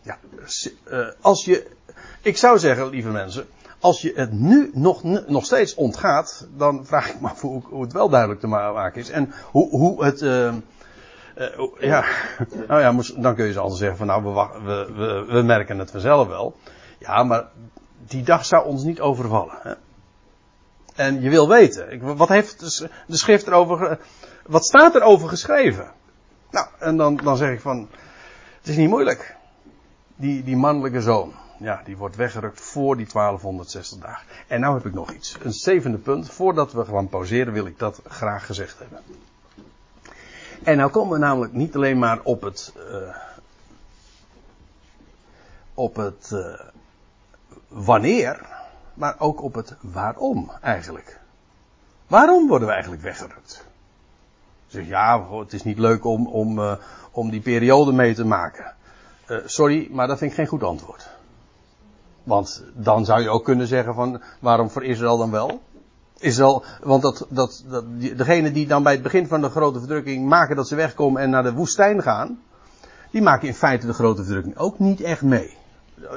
Ja, eh, als je, ik zou zeggen, lieve mensen, als je het nu nog, nog steeds ontgaat, dan vraag ik me af hoe, het wel duidelijk te maken is. En hoe, hoe het, uh, uh, ja, [LAUGHS] nou ja, dan kun je ze altijd zeggen van nou, we, we, we, we merken het vanzelf wel. Ja, maar die dag zou ons niet overvallen. Hè? En je wil weten, wat heeft de schrift erover, wat staat erover geschreven? Nou, en dan, dan zeg ik van, het is niet moeilijk. Die, die mannelijke zoon, ja, die wordt weggerukt voor die 1260 dagen. En nou heb ik nog iets. Een zevende punt. Voordat we gaan pauzeren wil ik dat graag gezegd hebben. En nou komen we namelijk niet alleen maar op het, uh, op het uh, wanneer, maar ook op het waarom eigenlijk. Waarom worden we eigenlijk weggerukt? Zeg ja, het is niet leuk om, om, uh, om die periode mee te maken. Uh, sorry, maar dat vind ik geen goed antwoord. Want dan zou je ook kunnen zeggen van waarom voor Israël dan wel? Israël, want dat, dat, dat, degene die dan bij het begin van de grote verdrukking maken dat ze wegkomen en naar de woestijn gaan, die maken in feite de grote verdrukking ook niet echt mee.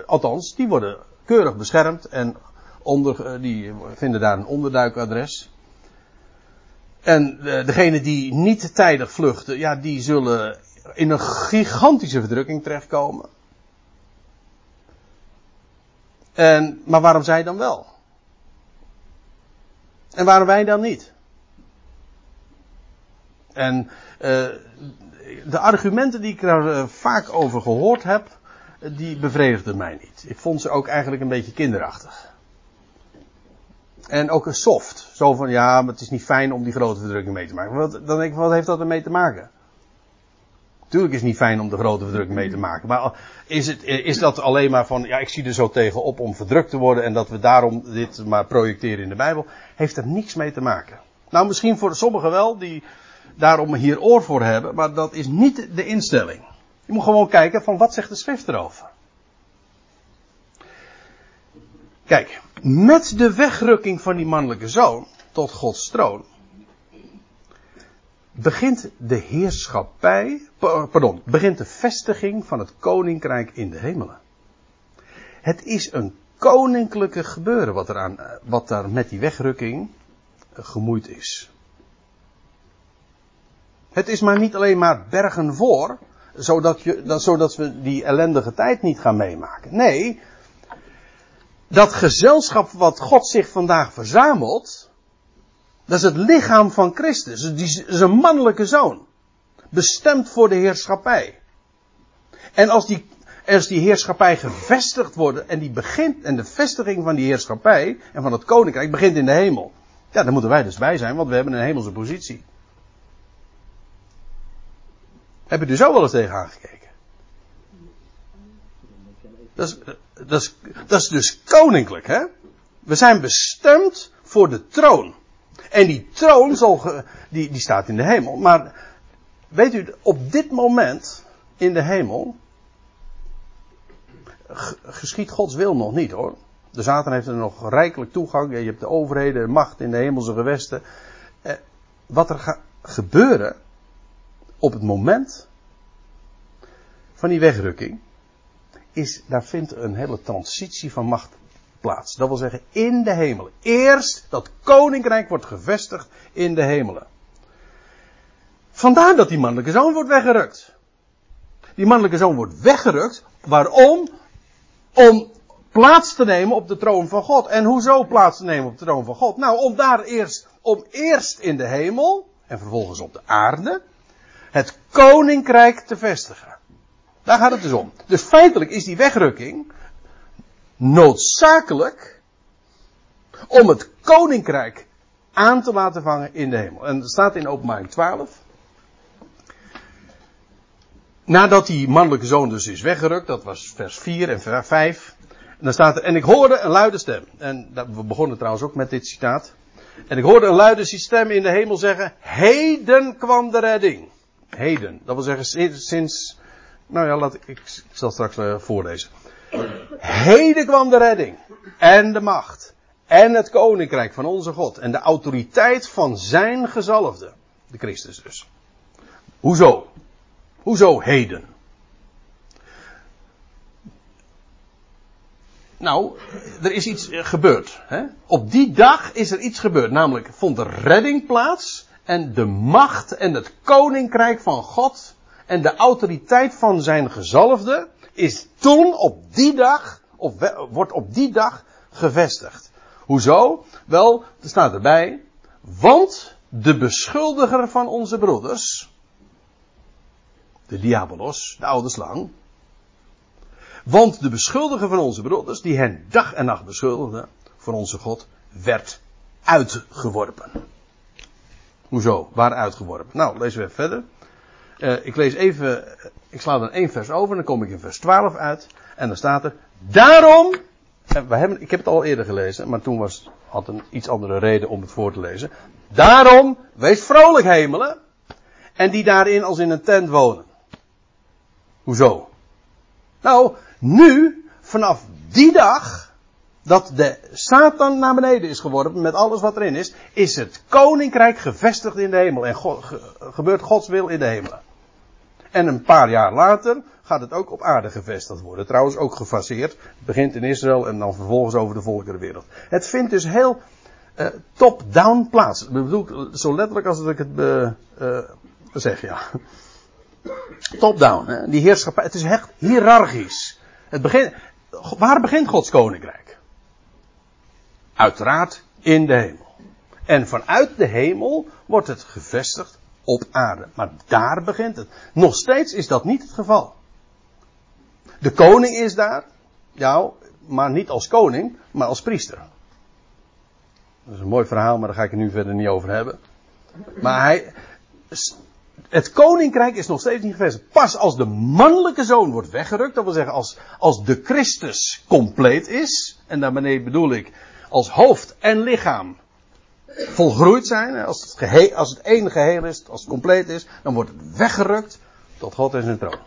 Althans, die worden keurig beschermd en onder, eh, die vinden daar een onderduikadres. En uh, degene die niet tijdig vluchten, ja, die zullen in een gigantische verdrukking terechtkomen. En, maar waarom zij dan wel? En waarom wij dan niet? En uh, de argumenten die ik uh, vaak over gehoord heb, die bevredigden mij niet. Ik vond ze ook eigenlijk een beetje kinderachtig. En ook een soft. Zo van, ja, maar het is niet fijn om die grote verdrukking mee te maken. Wat, dan denk ik, wat heeft dat ermee te maken? Tuurlijk is het niet fijn om de grote verdrukking mee te maken. Maar is, het, is dat alleen maar van, ja, ik zie er zo tegenop om verdrukt te worden en dat we daarom dit maar projecteren in de Bijbel? Heeft er niks mee te maken. Nou, misschien voor sommigen wel, die daarom hier oor voor hebben, maar dat is niet de instelling. Je moet gewoon kijken van wat zegt de schrift erover. Kijk, met de wegrukking van die mannelijke zoon tot Gods troon begint de heerschappij, pardon, begint de vestiging van het koninkrijk in de hemelen. Het is een koninklijke gebeuren wat, er aan, wat daar met die wegrukking gemoeid is. Het is maar niet alleen maar bergen voor, zodat, je, zodat we die ellendige tijd niet gaan meemaken. Nee, dat gezelschap wat God zich vandaag verzamelt, dat is het lichaam van Christus. Die is een mannelijke zoon. Bestemd voor de heerschappij. En als die, als die heerschappij gevestigd wordt en die begint, en de vestiging van die heerschappij en van het koninkrijk begint in de hemel. Ja, daar moeten wij dus bij zijn, want we hebben een hemelse positie. Heb je er zo wel eens tegen aangekeken? Dat is, dat, is, dat dus koninklijk, hè? We zijn bestemd voor de troon. En die troon zal die, die staat in de hemel. Maar weet u, op dit moment in de hemel geschiet Gods wil nog niet hoor. De Satan heeft er nog rijkelijk toegang. Je hebt de overheden, de macht in de hemelse gewesten. Eh, wat er gaat gebeuren op het moment van die wegrukking, is, daar vindt een hele transitie van macht plaats. Dat wil zeggen, in de hemelen. Eerst dat koninkrijk wordt gevestigd in de hemelen. Vandaar dat die mannelijke zoon wordt weggerukt. Die mannelijke zoon wordt weggerukt. Waarom? Om plaats te nemen op de troon van God. En hoezo plaats te nemen op de troon van God? Nou, om daar eerst, om eerst in de hemel en vervolgens op de aarde het koninkrijk te vestigen. Daar gaat het dus om. Dus feitelijk is die wegrukking noodzakelijk om het koninkrijk aan te laten vangen in de hemel. En dat staat in openbaring 12. Nadat die mannelijke zoon dus is weggerukt, dat was vers 4 en vers 5. En dan staat er, en ik hoorde een luide stem. En we begonnen trouwens ook met dit citaat. En ik hoorde een luide stem in de hemel zeggen, heden kwam de redding. Heden. Dat wil zeggen sinds, nou ja, laat ik, ik zal straks voorlezen. Heden kwam de redding. En de macht. En het koninkrijk van onze God. En de autoriteit van zijn gezalfde. De Christus dus. Hoezo? Hoezo heden? Nou, er is iets eh, gebeurd. Hè? Op die dag is er iets gebeurd. Namelijk vond er redding plaats. En de macht en het koninkrijk van God. En de autoriteit van zijn gezalfde. Is toen op die dag. Of wordt op die dag gevestigd. Hoezo? Wel, er staat erbij. Want de beschuldiger van onze broeders de diabolos, de oude slang. Want de beschuldiger van onze broeders, die hen dag en nacht beschuldigde, voor onze God, werd uitgeworpen. Hoezo? Waar uitgeworpen? Nou, lezen we even verder. Uh, ik lees even, ik sla dan één vers over, dan kom ik in vers 12 uit. En dan staat er, daarom, we hebben, ik heb het al eerder gelezen, maar toen was, had een iets andere reden om het voor te lezen. Daarom, wees vrolijk hemelen, en die daarin als in een tent wonen. Hoezo? Nou, nu, vanaf die dag, dat de Satan naar beneden is geworden met alles wat erin is, is het koninkrijk gevestigd in de hemel. En gebeurt Gods wil in de hemel. En een paar jaar later gaat het ook op aarde gevestigd worden. Trouwens ook gefaseerd. Het begint in Israël en dan vervolgens over de volkerenwereld. Het vindt dus heel uh, top-down plaats. Ik bedoel, zo letterlijk als ik het uh, uh, zeg, ja. Top-down. Die heerschappij. Het is echt hiërarchisch. Het begint, waar begint Gods koninkrijk? Uiteraard in de hemel. En vanuit de hemel wordt het gevestigd op aarde. Maar daar begint het. Nog steeds is dat niet het geval. De koning is daar. Ja, maar niet als koning, maar als priester. Dat is een mooi verhaal, maar daar ga ik het nu verder niet over hebben. Maar hij, het koninkrijk is nog steeds niet gevestigd. Pas als de mannelijke zoon wordt weggerukt, dat wil zeggen als, als de Christus compleet is, en daarmee bedoel ik als hoofd en lichaam volgroeid zijn, als het, geheel, als het één geheel is, als het compleet is, dan wordt het weggerukt tot God en zijn troon.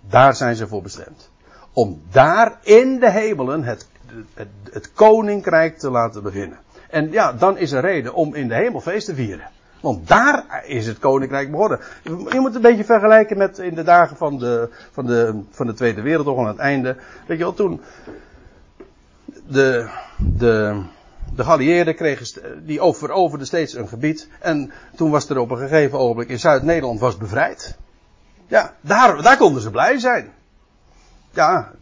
Daar zijn ze voor bestemd. Om daar in de hemelen het, het, het koninkrijk te laten beginnen. En ja, dan is er reden om in de hemel feest te vieren. Want daar is het koninkrijk begonnen. Je moet een beetje vergelijken met in de dagen van de, van de, van de Tweede Wereldoorlog aan het einde. Weet je wel, toen de, de, de geallieerden kregen, die veroverden steeds een gebied. En toen was er op een gegeven ogenblik in Zuid-Nederland was bevrijd. Ja, daar, daar konden ze blij zijn. Ja,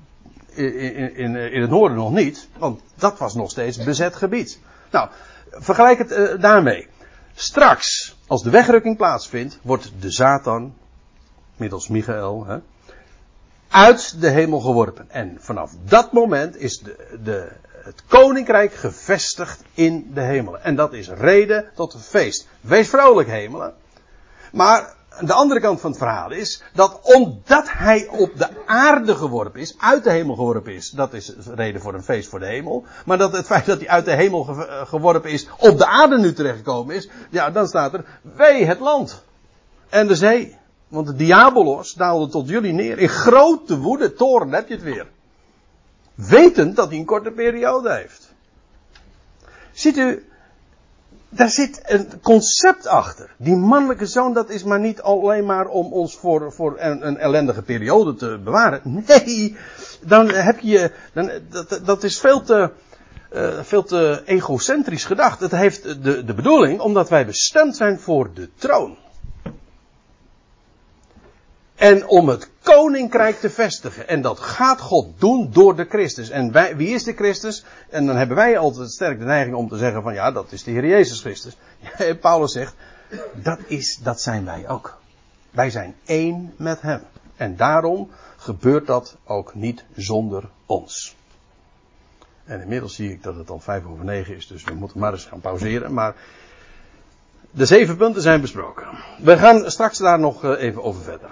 in, in, in het noorden nog niet, want dat was nog steeds bezet gebied. Nou, vergelijk het uh, daarmee. Straks, als de wegrukking plaatsvindt, wordt de Satan, middels Michael, hè, uit de hemel geworpen. En vanaf dat moment is de, de, het koninkrijk gevestigd in de hemelen. En dat is reden tot feest. Wees vrolijk, hemelen. Maar de andere kant van het verhaal is dat omdat hij op de aarde geworpen is, uit de hemel geworpen is, dat is reden voor een feest voor de hemel. Maar dat het feit dat hij uit de hemel geworpen is, op de aarde nu terechtgekomen is, ja, dan staat er, wee het land en de zee. Want de diabolos daalde tot jullie neer. In grote woede, toren heb je het weer. Wetend dat hij een korte periode heeft. Ziet u, daar zit een concept achter. Die mannelijke zoon, dat is maar niet alleen maar om ons voor, voor een, een ellendige periode te bewaren. Nee, dan heb je, dan, dat, dat is veel te, uh, veel te egocentrisch gedacht. Het heeft de, de bedoeling, omdat wij bestemd zijn voor de troon. En om het koninkrijk te vestigen. En dat gaat God doen door de Christus. En wij, wie is de Christus? En dan hebben wij altijd sterk de neiging om te zeggen van ja, dat is de Heer Jezus Christus. Ja, [LAUGHS] Paulus zegt, dat, is, dat zijn wij ook. Wij zijn één met Hem. En daarom gebeurt dat ook niet zonder ons. En inmiddels zie ik dat het al vijf over negen is, dus we moeten maar eens gaan pauzeren. Maar de zeven punten zijn besproken. We gaan straks daar nog eh, even over verder.